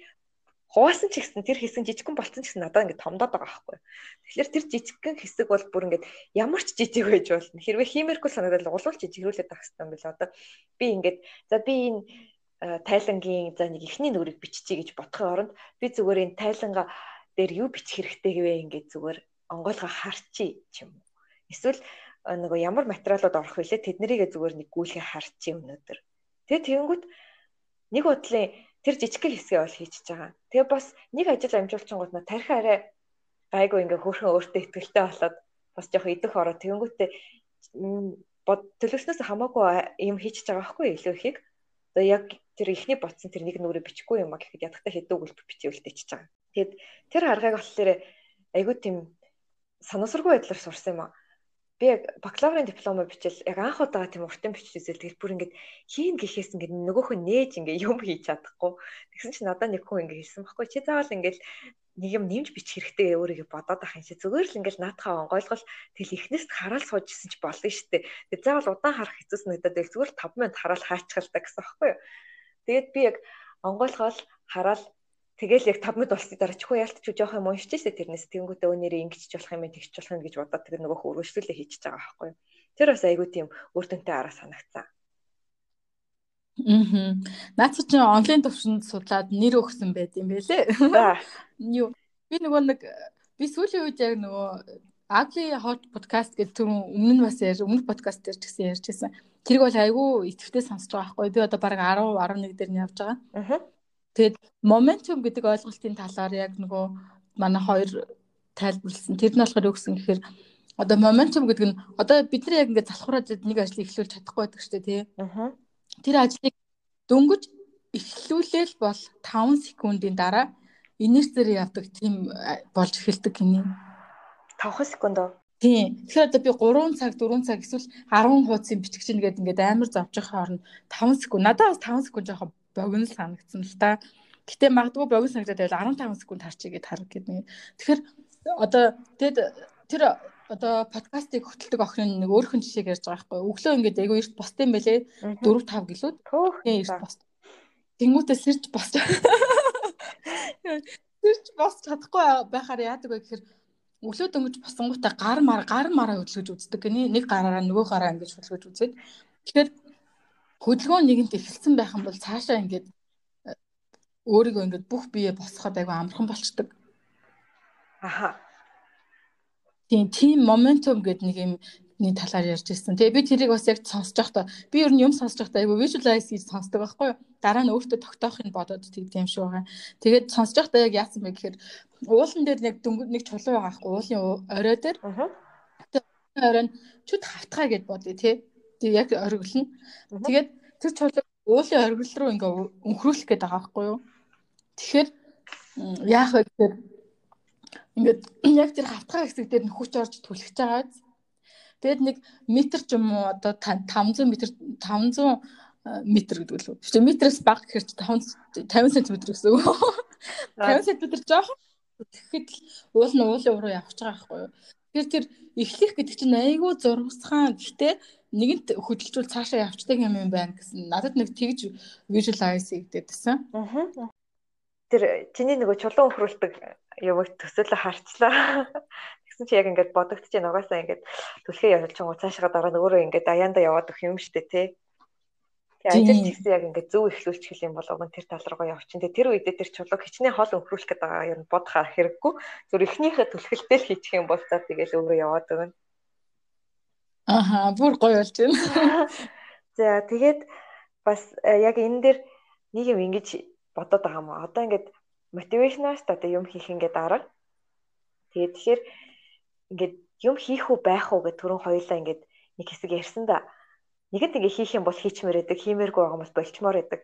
хуваасан ч гэсэн тэр хэсэг жижигхэн болцсон ч гэсэн надад ингээд томдоод байгаа байхгүй. Тэгэхээр тэр жижигхэн хэсэг бол бүр ингээд ямар ч жижиг байж болно. Хэрвээ хиймэрхүү санагдал улуул жижигрүүлээд байх хэрэгтэй юм байна. Одоо би ингээд за би энэ тайлангийн за нэг ихний нүрийг биччихье гэж бодохын оронд би зүгээр энэ тайланга дээр юу бичих хэрэгтэй гэвэ ингээд зүгээр онгойлгоо харчий ч юм уу. Эсвэл э, нөгөө ямар материалууд орох вүлээ тэднэрийгээ зүгээр нэг гүйлгээ харчий өнөөдөр. Тэгээ тэгэнгүүт нэг бодлын тэр жижигхэн хэсгээ бол хийчихэж байгаа. Тэгээ бас нэг ажил амжуулчингууд нь тарих арай гайгүй ингээ хөөрхөн өөртөө ихтгэлтэй болоод бас жоох идэх ороо тэгэнгүүтээ бод төлөвснөөс хамаагүй юм хийчихэж байгаа байхгүй илүү ихийг. Одоо яг тэр ихний ботсон тэр нэг нүрээ бичихгүй юм а гэхэд ядахтаа хэдүүг үлб бичээвэлтэйч байгаа. Тэгэд тэр аргыг болохоор айгүй тийм санамсаргүй байдлаар сурсан юм а. Би яг бакалаврын дипломоо бичээл яг анх удаага тийм уртын биччихсэн. Тэгэхээр бүр ингээд хийн гэхээс ингээд нөгөөх нь нээж ингээд юм хийж чадахгүй. Тэгсэн чинь надад нэг хүн ингээд хэлсэн баггүй. Чи заавал ингээд нэг юм нэмж бичих хэрэгтэй өөрийгөө бодоод ах юм шиг зүгээр л ингээл наатахаа онгойлгол тэл ихнээс хараал сууж исэн ч болно шүү дээ. Тэгээ заавал удаан харах хэцүүс байл зүгээр л 5 минут хараал хаачихал та гэсэн баггүй юу. Тэгээд би яг онгойлгоол хараал Тэгэл яг 5 минут болсны дараа чихгүй яалтч жоох юм уншиж штэ тэрнээс тэнгүүтээ өнөрөө ингэчих болох юм тэгчих болох юм гэж бодоод тэр нөгөө хөрвөшлөлөө хийчихэж байгаа байхгүй юу. Тэр бас айгүй тийм үр дүнтэй арга санагцсан. Аа. Наац чи онлайн төвшөнд судлаад нэр өгсөн байт юм байлээ. Юу би нөгөө нэг би сүүлийн үед яг нөгөө Agli Hot podcast гэдэг түр өмнө нь бас яар өмнөх подкаст дээр ч гэсэн ярьж байсан. Тэрийг бол айгүй идэвхтэй сонсож байгаа байхгүй. Би одоо баг 10 11 дээр нь явж байгаа. Аа. Тэгээд momentum гэдэг ойлголтын талаар яг нөгөө манай хоёр тайлбарлсан. Тэр нь болохоор юу гэсэн гэхээр одоо momentum гэдэг нь одоо бид нар яг ингээд залхуураад нэг ажлыг эхлүүлж чадахгүй байдаг шүү дээ тий. Аа. Тэр ажлыг дөнгөж эхлүүлээл бол 5 секундын дараа инерцээр явдаг тийм болж эхэлдэг гинэ. 5 секунд уу? Тийм. Тэгэхээр одоо би 3 цаг 4 цаг эсвэл 10 хуудсын бичих чинь гэдэг ингээд амар зовж байгаа хооронд 5 секунд. Надад бас 5 секунд жоохон богино санагдсан л та. Гэтэ магадгүй богино санагдаад байвал 15 секунд харчиг гэд хараг гэдэг. Тэгэхээр одоо тэгэд тэр одоо подкастыг хөтэлдэг охин нэг өөрхөн жишээг ярьж байгаа байхгүй. Өглөө ингээд айгүй эрт босдсон байлээ. 4 5 гэлүүд. Тийм эрт бос. Тэнгүүтээ сэрж босч. Сэрж босч чадахгүй байхаар яадаг вэ гэхээр өглөө дөнгөж босонгуудаа гар мар гар мараа хөдөлгөж үздэг. Нэг гараараа нөгөө гараа ингэж хөдөлгөж үзээд. Тэгэхээр хөдөлгөөн нэгэнт эхэлсэн байх юм бол цаашаа ингээд э, өөрийгөө ингээд бүх бие босгоход айгүй амархан болчдөг. Аха. Тийм тийм моментум гэдэг нэг юм ний талаар ярьж ирсэн. Тэгээ би тэрийг бас яг сонсож байхдаа би ер нь юм сонсож байхдаа айгүй visualize хийж сонсдог байхгүй юу? Дараа нь өөртөө тогтоохыг бодоод тэгдэм юм шиг байгаа. Тэгээд сонсож байхдаа яг яасан бэ гэхээр уулан дээр нэг дөнгөж нэг чулуу байгаа байхгүй уулын орой дээр. Аа. Орой нь чүд хавтгай гэд бодъё тий. Тэг яг ориглоно. Тэгээд тэр чулуу уулын оргил руу ингээ өнхрүүлэх гээд байгаа байхгүй юу? Тэгэхээр яах вэ гэхээр ингээд яг тэр хавтгай хэсэг дээр хүч орж түлхэж байгаа. Тэгэд нэг метр ч юм уу одоо 500 метр 500 метр гэдэг л үү. Тэгвэл метрээс бага гэхэр 5 50 см гэсэн үг. 50 см жоохон тэгэхэд уул нь уулын уруу явж байгаа байхгүй юу. Тэгэхээр тэр эхлэх гэдэг чинь айгүй зургасхан. Гэхдээ нэгэнт хөдөлжүүл цаашаа явцдаг юм юм байна гэсэн. Надад нэг тэгж visualize хийгдээдсэн. Аа. Тэр чиний нөгөө чулуун өхрүүлдэг юмыг төсөөлө харчлаа. Тэгсэн чи яг ингээд бодогдчихээн угаасаа ингээд түлхээ явуулж байгаа цаашаа дараа нь өөрөө ингээд аяанда яваад өгөх юм штэ тий. Тэгээ ажил тэгсэн яг ингээд зөв ихлүүлчих хэл юм бол уг нь тэр тал руугаа явчихын. Тэгээ тэр үедээ тэр чулууг хичнээн хол өнхрүүлэх гэдэг байгаа юм бодохаа хэрэггүй. Зүр ихнийхээ түлхэлтэй л хийчих юм бол за тэгээл өөрөө яваад өгнө. Аха, бүр гоё болж байна. За тэгээд бас э, яг энэ дээр нэг юм ингэж бодоод байгаа юм. Одоо ингээд мотивашнаас одоо юм хийх ингээд арга. Тэгээд тэгэхээр ингээд юм хийх үү байх уу гэх түрүүн хоёлаа ингээд нэг хэсэг ярьсан да. Нэгэнт ингээ хийх юм бол хийчмээр байдаг, хиймээргүй байгаа хүмүүс болчмоор байдаг.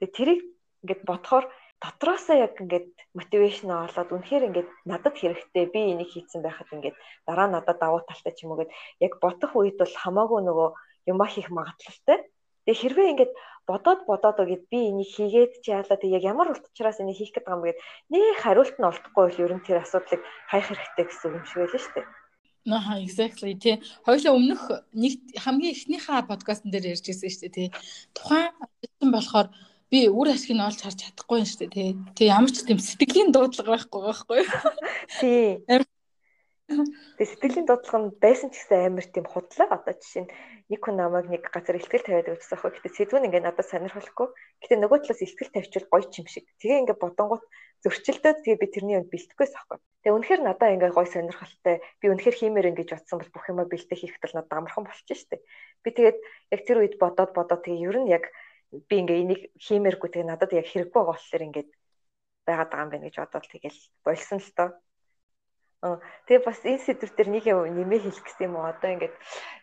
Тэгээ тэрийг ингээд бодохоор дотроосоо яг ингээд мотивашн олоод үнэхээр ингээд надад хэрэгтэй би энийг хийцэн байхад ингээд дараа надад давуу талтай ч юм уу гэд яг бодох үед бол хамаагүй нөгөө юмаа хийх магадлалтай. Тэгээ хэрвээ ингээд бодоод бодоод өгöd би энийг хийгээд чи яалаа тэг яг ямар утгачраас энийг хийх гэдэг юм бэ гэд нэг хариулт нь олдохгүй бол ер нь тэр асуудлыг хайх хэрэгтэй гэсэн юм шиг байлаа шүү дээ. Аха exactly тий. Хоёлаа өмнөх нэг хамгийн эхнийхээ подкастн дээр ярьж ирсэн шүү дээ тий. Тухайн ажилтан болохоор би үр ашиг нь олж харж чадахгүй юм шүү дээ тий. Тэг ямар ч тийм сэтгэлийн дуудлага байхгүй байхгүй. Тий. Тэгээ сэтгэлийн дуудлага нь байсан ч гэсэн амар тийм худлаа. Одоо жишээ нь нэг хүн намайг нэг газар ихтгэл тавиад үзсэн аахгүй. Гэтэ сэдвүүн ингээд надад сонирхолгүй. Гэтэ нөгөө талаас ихтгэл тавьчихвал гоё ч юм шиг. Тэгээ ингээд бодонгууд зөрчилдөөд тэгээ би тэрний үед бэлтгэхгүйс аахгүй. Тэгээ үнэхээр надад ингээд гоё сонирхолтой. Би үнэхээр хиймээр ингэж бодсон бол бүх юма бэлтэх хийхэд бол надад амархан болчих штеп. Би тэгээд яг тэр үед бодоод бодоод тэгээ ер нь яг би ингээ энийг хиймээргүй тэгээ надад яг хэрэггүй болохоор ингээд байгаад байгаа юм байна гэж бодоод тэгэл болсон л тоо. Тэгээ бас энэ сэдвэр дээр нэг юм нэмээ хэлэх гэсэн юм уу? Одоо ингээд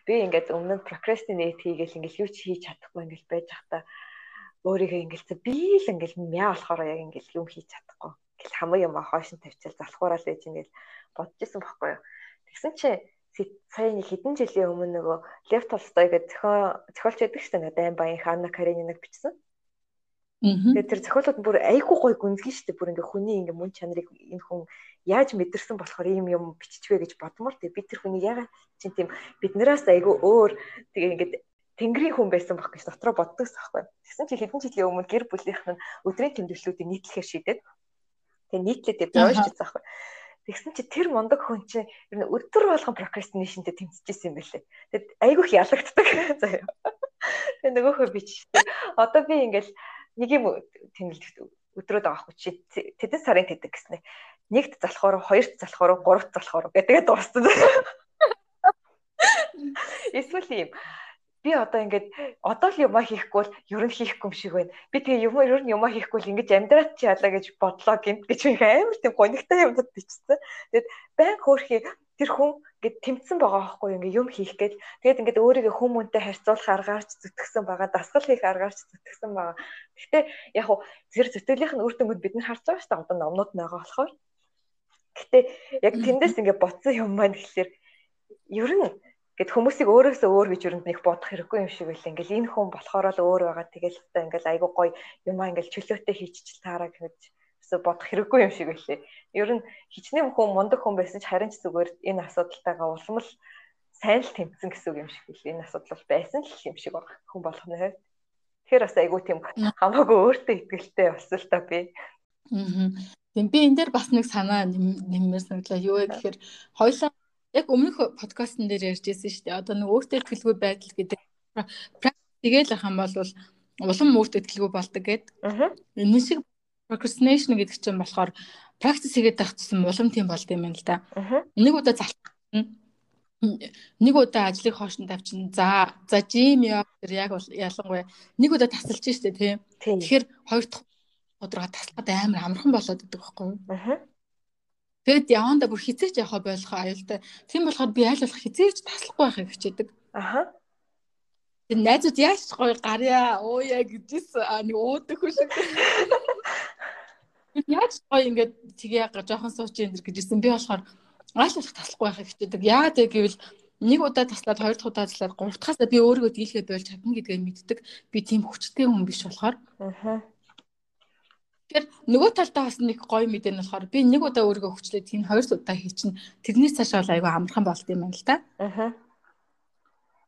би ингээд өмнө нь procrastinate хийгээл ингээд юу ч хийж чадахгүй ингээд байж захта өөрийгөө ингээд би л ингээд мяа болохоор яг ингээд юм хийж чадахгүй. Ингээл хамаа юм хойш нь тавьчаал залхуураал байж ингээд бодож исэн байхгүй юу? Тэгсэн чинь сая нэг хэдэн жилийн өмнө нөгөө Лев Толстой гэдэг зохиолч байдаг шүү дээ. Дайм баян Ханна Карениныг бичсэн. Тэгээд тэр зохиолууд бүр айгүй гой гүнзгий шүү дээ. Бүр ингээ хүний ингээ мөн чанарыг энэ хүн яаж мэдэрсэн болохоор ийм юм биччихвэ гэж бодмоор тэг би тэр хүний ягаад чинь тийм биднээс айгүй өөр тэгээ ингээд тэнгэрийн хүн байсан баг гэж дотроо боддогс аахгүй. Тэгсэн чи хэдэн жилийн өмнө гэр бүлийнх нь өдрийн тэмдэглэлүүдийг нийтлэхээр шийдээд тэгээ нийтлээд би уушчихсан аахгүй. Тэгсэн чи тэр мундаг хүн чинь ер нь өдөр болгон procrastinationтэй тэмцэжсэн юм байлээ. Тэгэд айгүйх ялагддаг заяа. Тэгээ нөгөөхөө би чи одоо би ингээл нэг юм тэмдэглэж өдрөөд байгаа хгүй чи тэдэн сарын тэдэг гэснэ нэгт залхуур, хоёрт залхуур, гуравт залхуур гэдгээ дууссан. Эсвэл юм би одоо ингээд одоо л юмаа хийхгүй бол ер нь хийхгүй юм шиг байна. Би тэгээ юм ер нь юмаа хийхгүй л ингэж амьдраад чи ялаа гэж бодлоо гэмт гэж их амар тийм гонигтай юмнууд бичсэн. Тэгэд байн хөөрхий тэр хүн ингээд тэмцсэн байгаа байхгүй ингээд юм хийх гээд тэгээд ингээд өөрийгөө хүмүүнтэй харьцуулах аргаарч зүтгэсэн байгаа, дасгал хийх аргаарч зүтгэсэн байгаа. Гэхдээ яг хуу зэрэг зүтгэлийнх нь үр дүнгууд бид нар харж байгаа шүү дээ. Одоо номнууд байгаа болохоор Гэтэ яг тэндээс ингээд ботсон юм маань гэхэлэр ер нь гэд хүмүүсийг өөрөөсөө өөр гэж өрөнд нэг бодох хэрэггүй юм шиг байл. Ингээл энэ хүн болохоор л өөр байгаа. Тэгэл та ингээл айгуу гоё юмаа ингээл чөлөөтэй хийчихэл таараа гэж бодох хэрэггүй юм шиг байлээ. Ер нь хичнээн хүн мундаг хүн байсан ч харин ч зүгээр энэ асуудалтайгаа улам л сайн л тэмцэн гэсэн үг юм шиг байлээ. Энэ асуудал байсан л юм шиг байна. Хүн болгоны хувьд. Тэгэхээр бас айгуу тийм хамаагүй өөртөө ихтэй болсон л та би. Аа. Тийм би энэ дээр бас нэг санаа нэммээр санагдлаа. Юу вэ гэхээр хоёлаа яг өмнөх подкастн дээр ярьжсэн шүү дээ. Одоо нэг өөртөө ихтгэлгүй байдал гэдэг тэгэл ах юм бол улам өөртөө ихтгэлгүй болдог гэд. Энэ шиг procrastination гэдэг чинь болохоор практис хийгээд байх тусам улам тийм болд юм байна л да. Нэг удаа залхах нэг удаа ажлыг хоошин тавьчин за за жим яа тэр яг ялангуяа нэг удаа тасалж штэ тийм тэгэхээр хоёр дахь өдрөө таслахад амар амархан болоод идэг байхгүй юу аа Тэгэд яванда бүр хизээч явах болох аюултай. Тийм болохоор би аль болох хизээч таслахгүй байхыг хичээдэг. Аха. Тэр найзууд яаж гоё гарья яа гэжсэн нэг уудаг хүн шиг. Яаж гоё ингээд тгий жоохон сууч энэ гэжсэн би болохоор аль болох таслахгүй байхыг хичээдэг. Яагаад гэвэл нэг удаа таслаад хоёр дахь удаа таслаад гурав дахьасаа би өөрийгөө дийлхээ болж чадна гэдгийг мэддэг. Би тийм хүчтэй хүн биш болохоор. Аа. Тэгэхээр нөгөө талдаа бас нэг гоё мэдээ нь болохоор би нэг удаа өөрийгөө хүчлээ тийм хоёр удаа хийчин тэрнээс цааш бол айгүй амархан болд юм байна л да. Аа.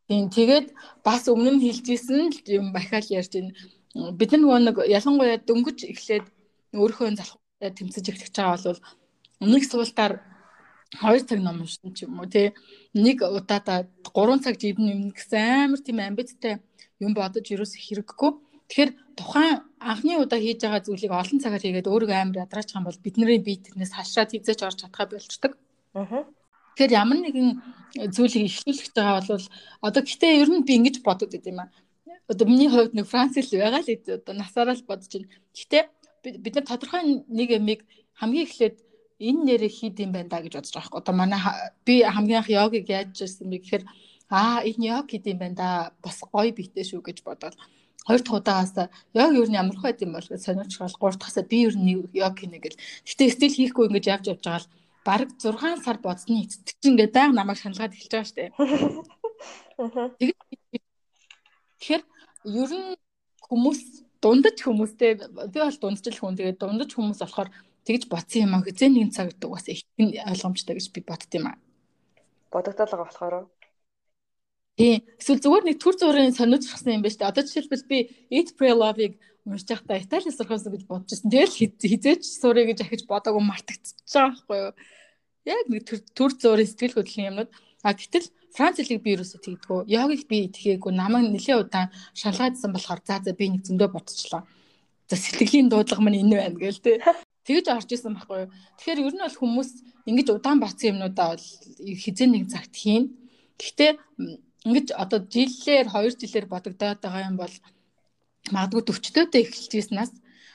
Тийм тэгээд бас өмнө нь хэлжсэн юм бахаал ярьж байна. Бид нөгөө нэг ялангуяа дөнгөж эхлээд өөрийнхөө залхуу тэмцэж эхлэх байгаа бол өмнөх суултаар 2 цаг ном уншсан ч юм уу тий нэг удаадаа 3 цаг живн юм гэсэн амар тийм амбицтай юм бодож юус хэрэггүй тэгэхээр тухайн анхны удаа хийж байгаа зүйлийг олон цагаар хийгээд өөрийгөө амар ядраачих юм бол бидний бие тэрнээс хашраад хизээч орж чадхаа болчдөг. Аа. Тэгэхээр ямар нэгэн зүйлийг эхлүүлэх байгаа бол одоо гэтээ ер нь би ингэж бодод байт юм аа. Одоо миний хувьд нэг Франц хэл байгаа л одоо насаараа л бодож байна. Гэтээ бид нар тодорхой нэг ямиг хамгийн эхлээд энэ нэрээ хийд юм байна да гэж бодож байгаа хэрэг. Одоо манай би хамгийн анх йогиг яаж ирсэн бэ гэхээр аа энэ йог хийд юм байна да. Бас гоё биетэй шүү гэж бодоод хоёр дахь удаагаас йог юу н ямар байд юм бол гэж сониучгаал гурав дахьасаа би юу н йог хийнэ гэл. Гэтэ стил хийхгүй ингэж явж явж байгаа л бараг 6 сар бодсны эцэг чинь ингээд байг намайг шаналгаад эхэлж байгаа штэ. Тэгэхээр ер нь хүмүүс дундаж хүмүүстэй би бол дундаж хүн тэгээд дундаж хүмүүс болохоор тэгж бодсон юм а хизээ нэгэн цаг гэдэг бас их ойлгомжтой гэж би бодд юм а. Бодогдол байгаа болохоор Тийм. Эсвэл зүгээр нэг төр зургийн сониуд шахсан юм байна шүү дээ. Одоо жишээлбэл би Eat Pray Love-ыг уншиж байхдаа Итали сурхасан гэж бодож байсан. Тэгэл хизээч сурыг гэж ахиж бодоагүй мартагдчихж байгаа байхгүй юу? Яг нэг төр зургийн сэтгэл хөдлөлийн юмнууд. А гэтэл Франц хэлийг би юусоо тэгдэггүй. Йогыг би тгээгүй. Намайг нэлээд удаан шалгаадсан болохоор за за би нэг зөндөө бодчихлоо. За сэтгэлийн дуудлага маань энэ байна гээл тэ. Тэгэж орж исэн байхгүй юу. Тэгэхээр ер нь бол хүмүүс ингэж удаан бацсан юмнуудаа бол хизээ нэг цагт хийн. Гэхдээ ингэж одоо жилээр 2 жилээр бодогдоод байгаа юм бол магадгүй 40-өөдөө эхэлж ирснээс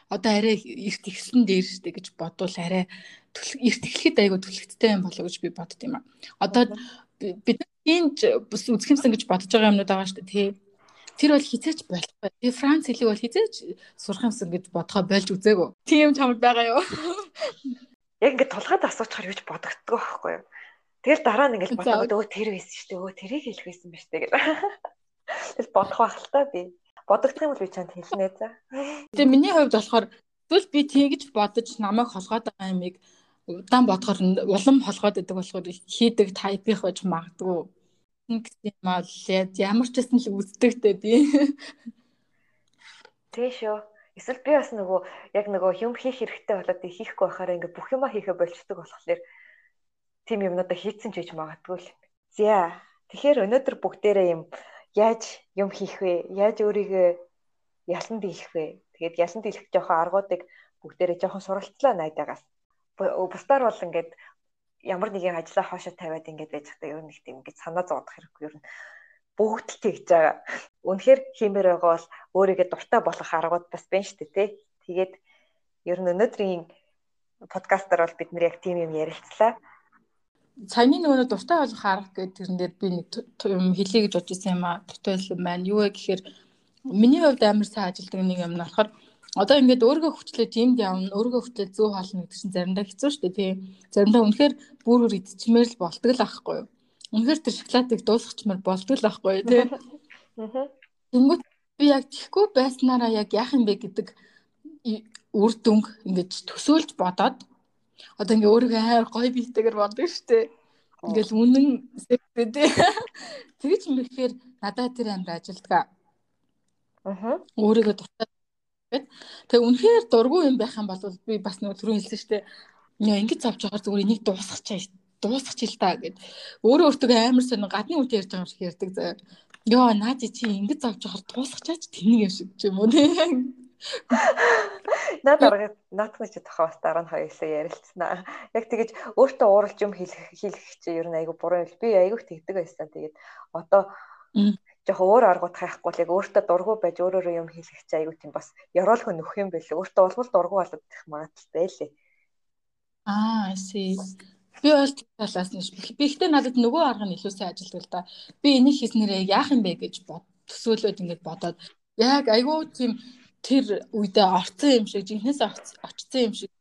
одоо арай эрт ихсэн дээр штэ гэж бодвол арай эрт эхлэхэд айгу түлхэгдтэй юм болоо гэж би бодд юм а. Одоо бид энэ бас үзэхэмсэн гэж бодож байгаа юмнууд байгаа штэ тий. Тэр бол хизээч болохгүй. Би Франц хэлийг бол хизээч сурах юмсан гэж бодгоо болж үзээгүй. Тийм чамд байгаа юу? Яг ингээд тулгаад асуучихаар юуч бодогддог байхгүй юу? Тэгэл дараа нь ингээд бодоод өө тэр байсан шүү дээ. Өө тэрийг хэлэх байсан ба штэ гэж. Тэгэл бодох байх л та би. Бодогдох юм бол би чанд хэлнэ за. Тэгээ миний хувьд болохоор тэгвэл би тэгж бодож намайг холгоод байгаа юмыг удаан бодохоор улам холгоод идэг болохоор хийдэг тайпих байж магадгүй гэсэн юм аа ямар ч гэсэн л үздэгтэй би. Тэг шүү. Эсвэл би бас нөгөө яг нөгөө юм хийх хэрэгтэй болоод хийхгүй байхаараа ингээ бүх юма хийхэ болчдөг болохоор тийм юмнуудаа хийцэн ч гэж магадгүй л. За тэгэхээр өнөөдөр бүгдээрээ юм яаж юм хийх вэ? Яаж өөрийгөө ялан дийлэх вэ? Тэгээд ялан дийлэх жоохон аргуудыг бүгдээрээ жоохон суралцлаа найдаагаас. Бусдаар бол ингээд ямар нэгэн ажлаа хоошо тавиад ингээд байж байгаа ер нь их тийм ингээд санаа зовох хэрэггүй ер нь бүгд л тэгж байгаа. Үнэхээр хиймээр байгаа бол өөрийгөө дуртай болох аргууд бас байна шүү дээ тий. Тэгээд ер нь өнөөдрийн подкастаар бол бид нэр яг тийм юм ярилцлаа. Цайны нөгөө дуртай болох арга гэдэг тэрэн дээр би нэг юм хэлье гэж бодож байсан юм а. Дуртай юм байна. Юу вэ гэхээр миний хувьд амар сайн ажилдаг нэг юм нь болохоор Одоо ингээд өөрийгөө хүчлээ тиймд явна, өөрийгөө хүчлээ зүү хаална гэдэг чинь заримдаа хэцүү шүү дээ тий. Заримдаа үнэхээр бүр бүр идчихмээр л болтго л ахгүй юу. Үнэхээр тэр шоколадыг дуусгачмаар болтго л ахгүй юу тий. Тэнгүүт би яг тийхгүй байснараа яг яах юм бэ гэдэг үр дүнг ингээд төсөөлж бодоод одоо ингээ өөрийгөө амар гоё биетэйгэр боддог шүү дээ. Ингээл үнэн сэвтэй тий. Тэгэж юм ихээр надад тэр амар ажилдгаа. Аа. Өөрийгөө дуртай. Тэгээ үнэхээр дургүй юм байх юм бол би бас нөгөө түрүү хэлсэн шүү дээ. Яа ингэж завж байгаа зүгээр энийг дуусгачаа дуусгачих л та гэд. Өөрөө өөртөө амар сонир гадны үт ярьж байгаа юм шиг ярьдаг заа. Йоо наад чи ингэж завж байгаа дуусгачаач тэнийг юм шиг ч юм уу тийм. Наад арга наатгаж тохоо бас дараа нь хоёулаа ярилцсанаа. Яг тэгэж өөртөө ууралж юм хэлэх хэлэх чи ер нь айгу буруу юм. Би айгух тэгдэг байсан. Тэгээд одоо жоох өөр аргууд хайхгүй л яг өөртөө дургу байж өөрөөрөө юм хэлэх чи айгу тийм бас ёроолхөө нөх юм бэл. Өөртөө болбол дургу болоод их магадaltaй лээ. Аа, see. Би бол талаас нь би ихтэй надад нөгөө арга нь илүү сайн ажилтдаг л да. Би энийг хийснээрээ яах юм бэ гэж бод төсөөлөд ингэж бодоод яг айгүй тийм тэр үедээ орцсон юм шиг жинхнээс очсон юм шиг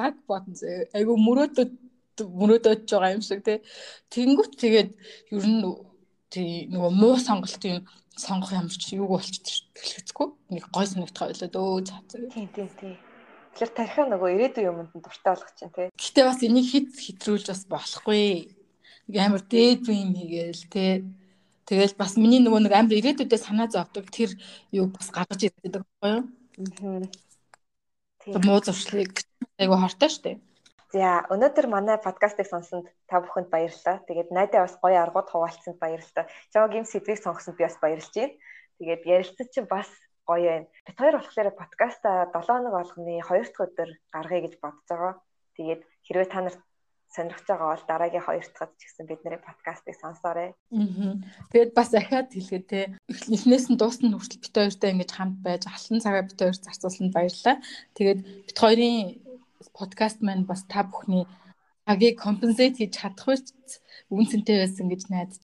лаг бодсон. Айгүй мөрөөдөд мөрөөдөж байгаа юм шиг тий. Тэнгүүт тэгээд ер нь тий нөгөө муу сонголт юм сонгох юм чи юу болчих хэлэцгүй. Нэг гой санагдах байлаа дөө цаацаа. Тийм тийм тийм. Тэгэхээр тархиа нөгөө ирээдүйн юмд нь дуртай болгох чинь тий. Гэтэ бас энийг хит хэтрүүлж бас болохгүй. Амар дээд юм хийгээл тий Тэгэл бас миний нөгөө нэг амар ирээдүйдээ санаа зовдөг тэр юу бас гаргаж ирдэг байхгүй юу? Аа. Муу зуршлыг айгу хартай штэ. За өнөөдөр манай подкастыг сонсонд та бүхэнд баярлалаа. Тэгээд найдаа бас гоё аргууд хуваалцсанд баярлалаа. Чамаг юм сэдвийг сонгосонд би бас баярлж байна. Тэгээд ярилцсан чинь бас гоё байна. Бид хоёр болохоор подкаста 7 хоног болгоны 2 дахь өдөр гаргая гэж бодож байгаа. Тэгээд хэрвээ та нарт сонирхож байгаа бол дараагийн хоёр дахьд ч гэсэн бидний подкастыг сонсоорой. Аа. Тэгээд бас ахаад хэлгээ те. Эхнээс нь дуусна хүртэл бит хоёртой ингэж хамт байж алтан цагаа бит хоёр зарцуулсанд баярлалаа. Тэгээд бит хоёрын подкаст маань бас та бүхний цагийг компенсейт хийж чадах биш үнцэнтэй байсан гэж найдаж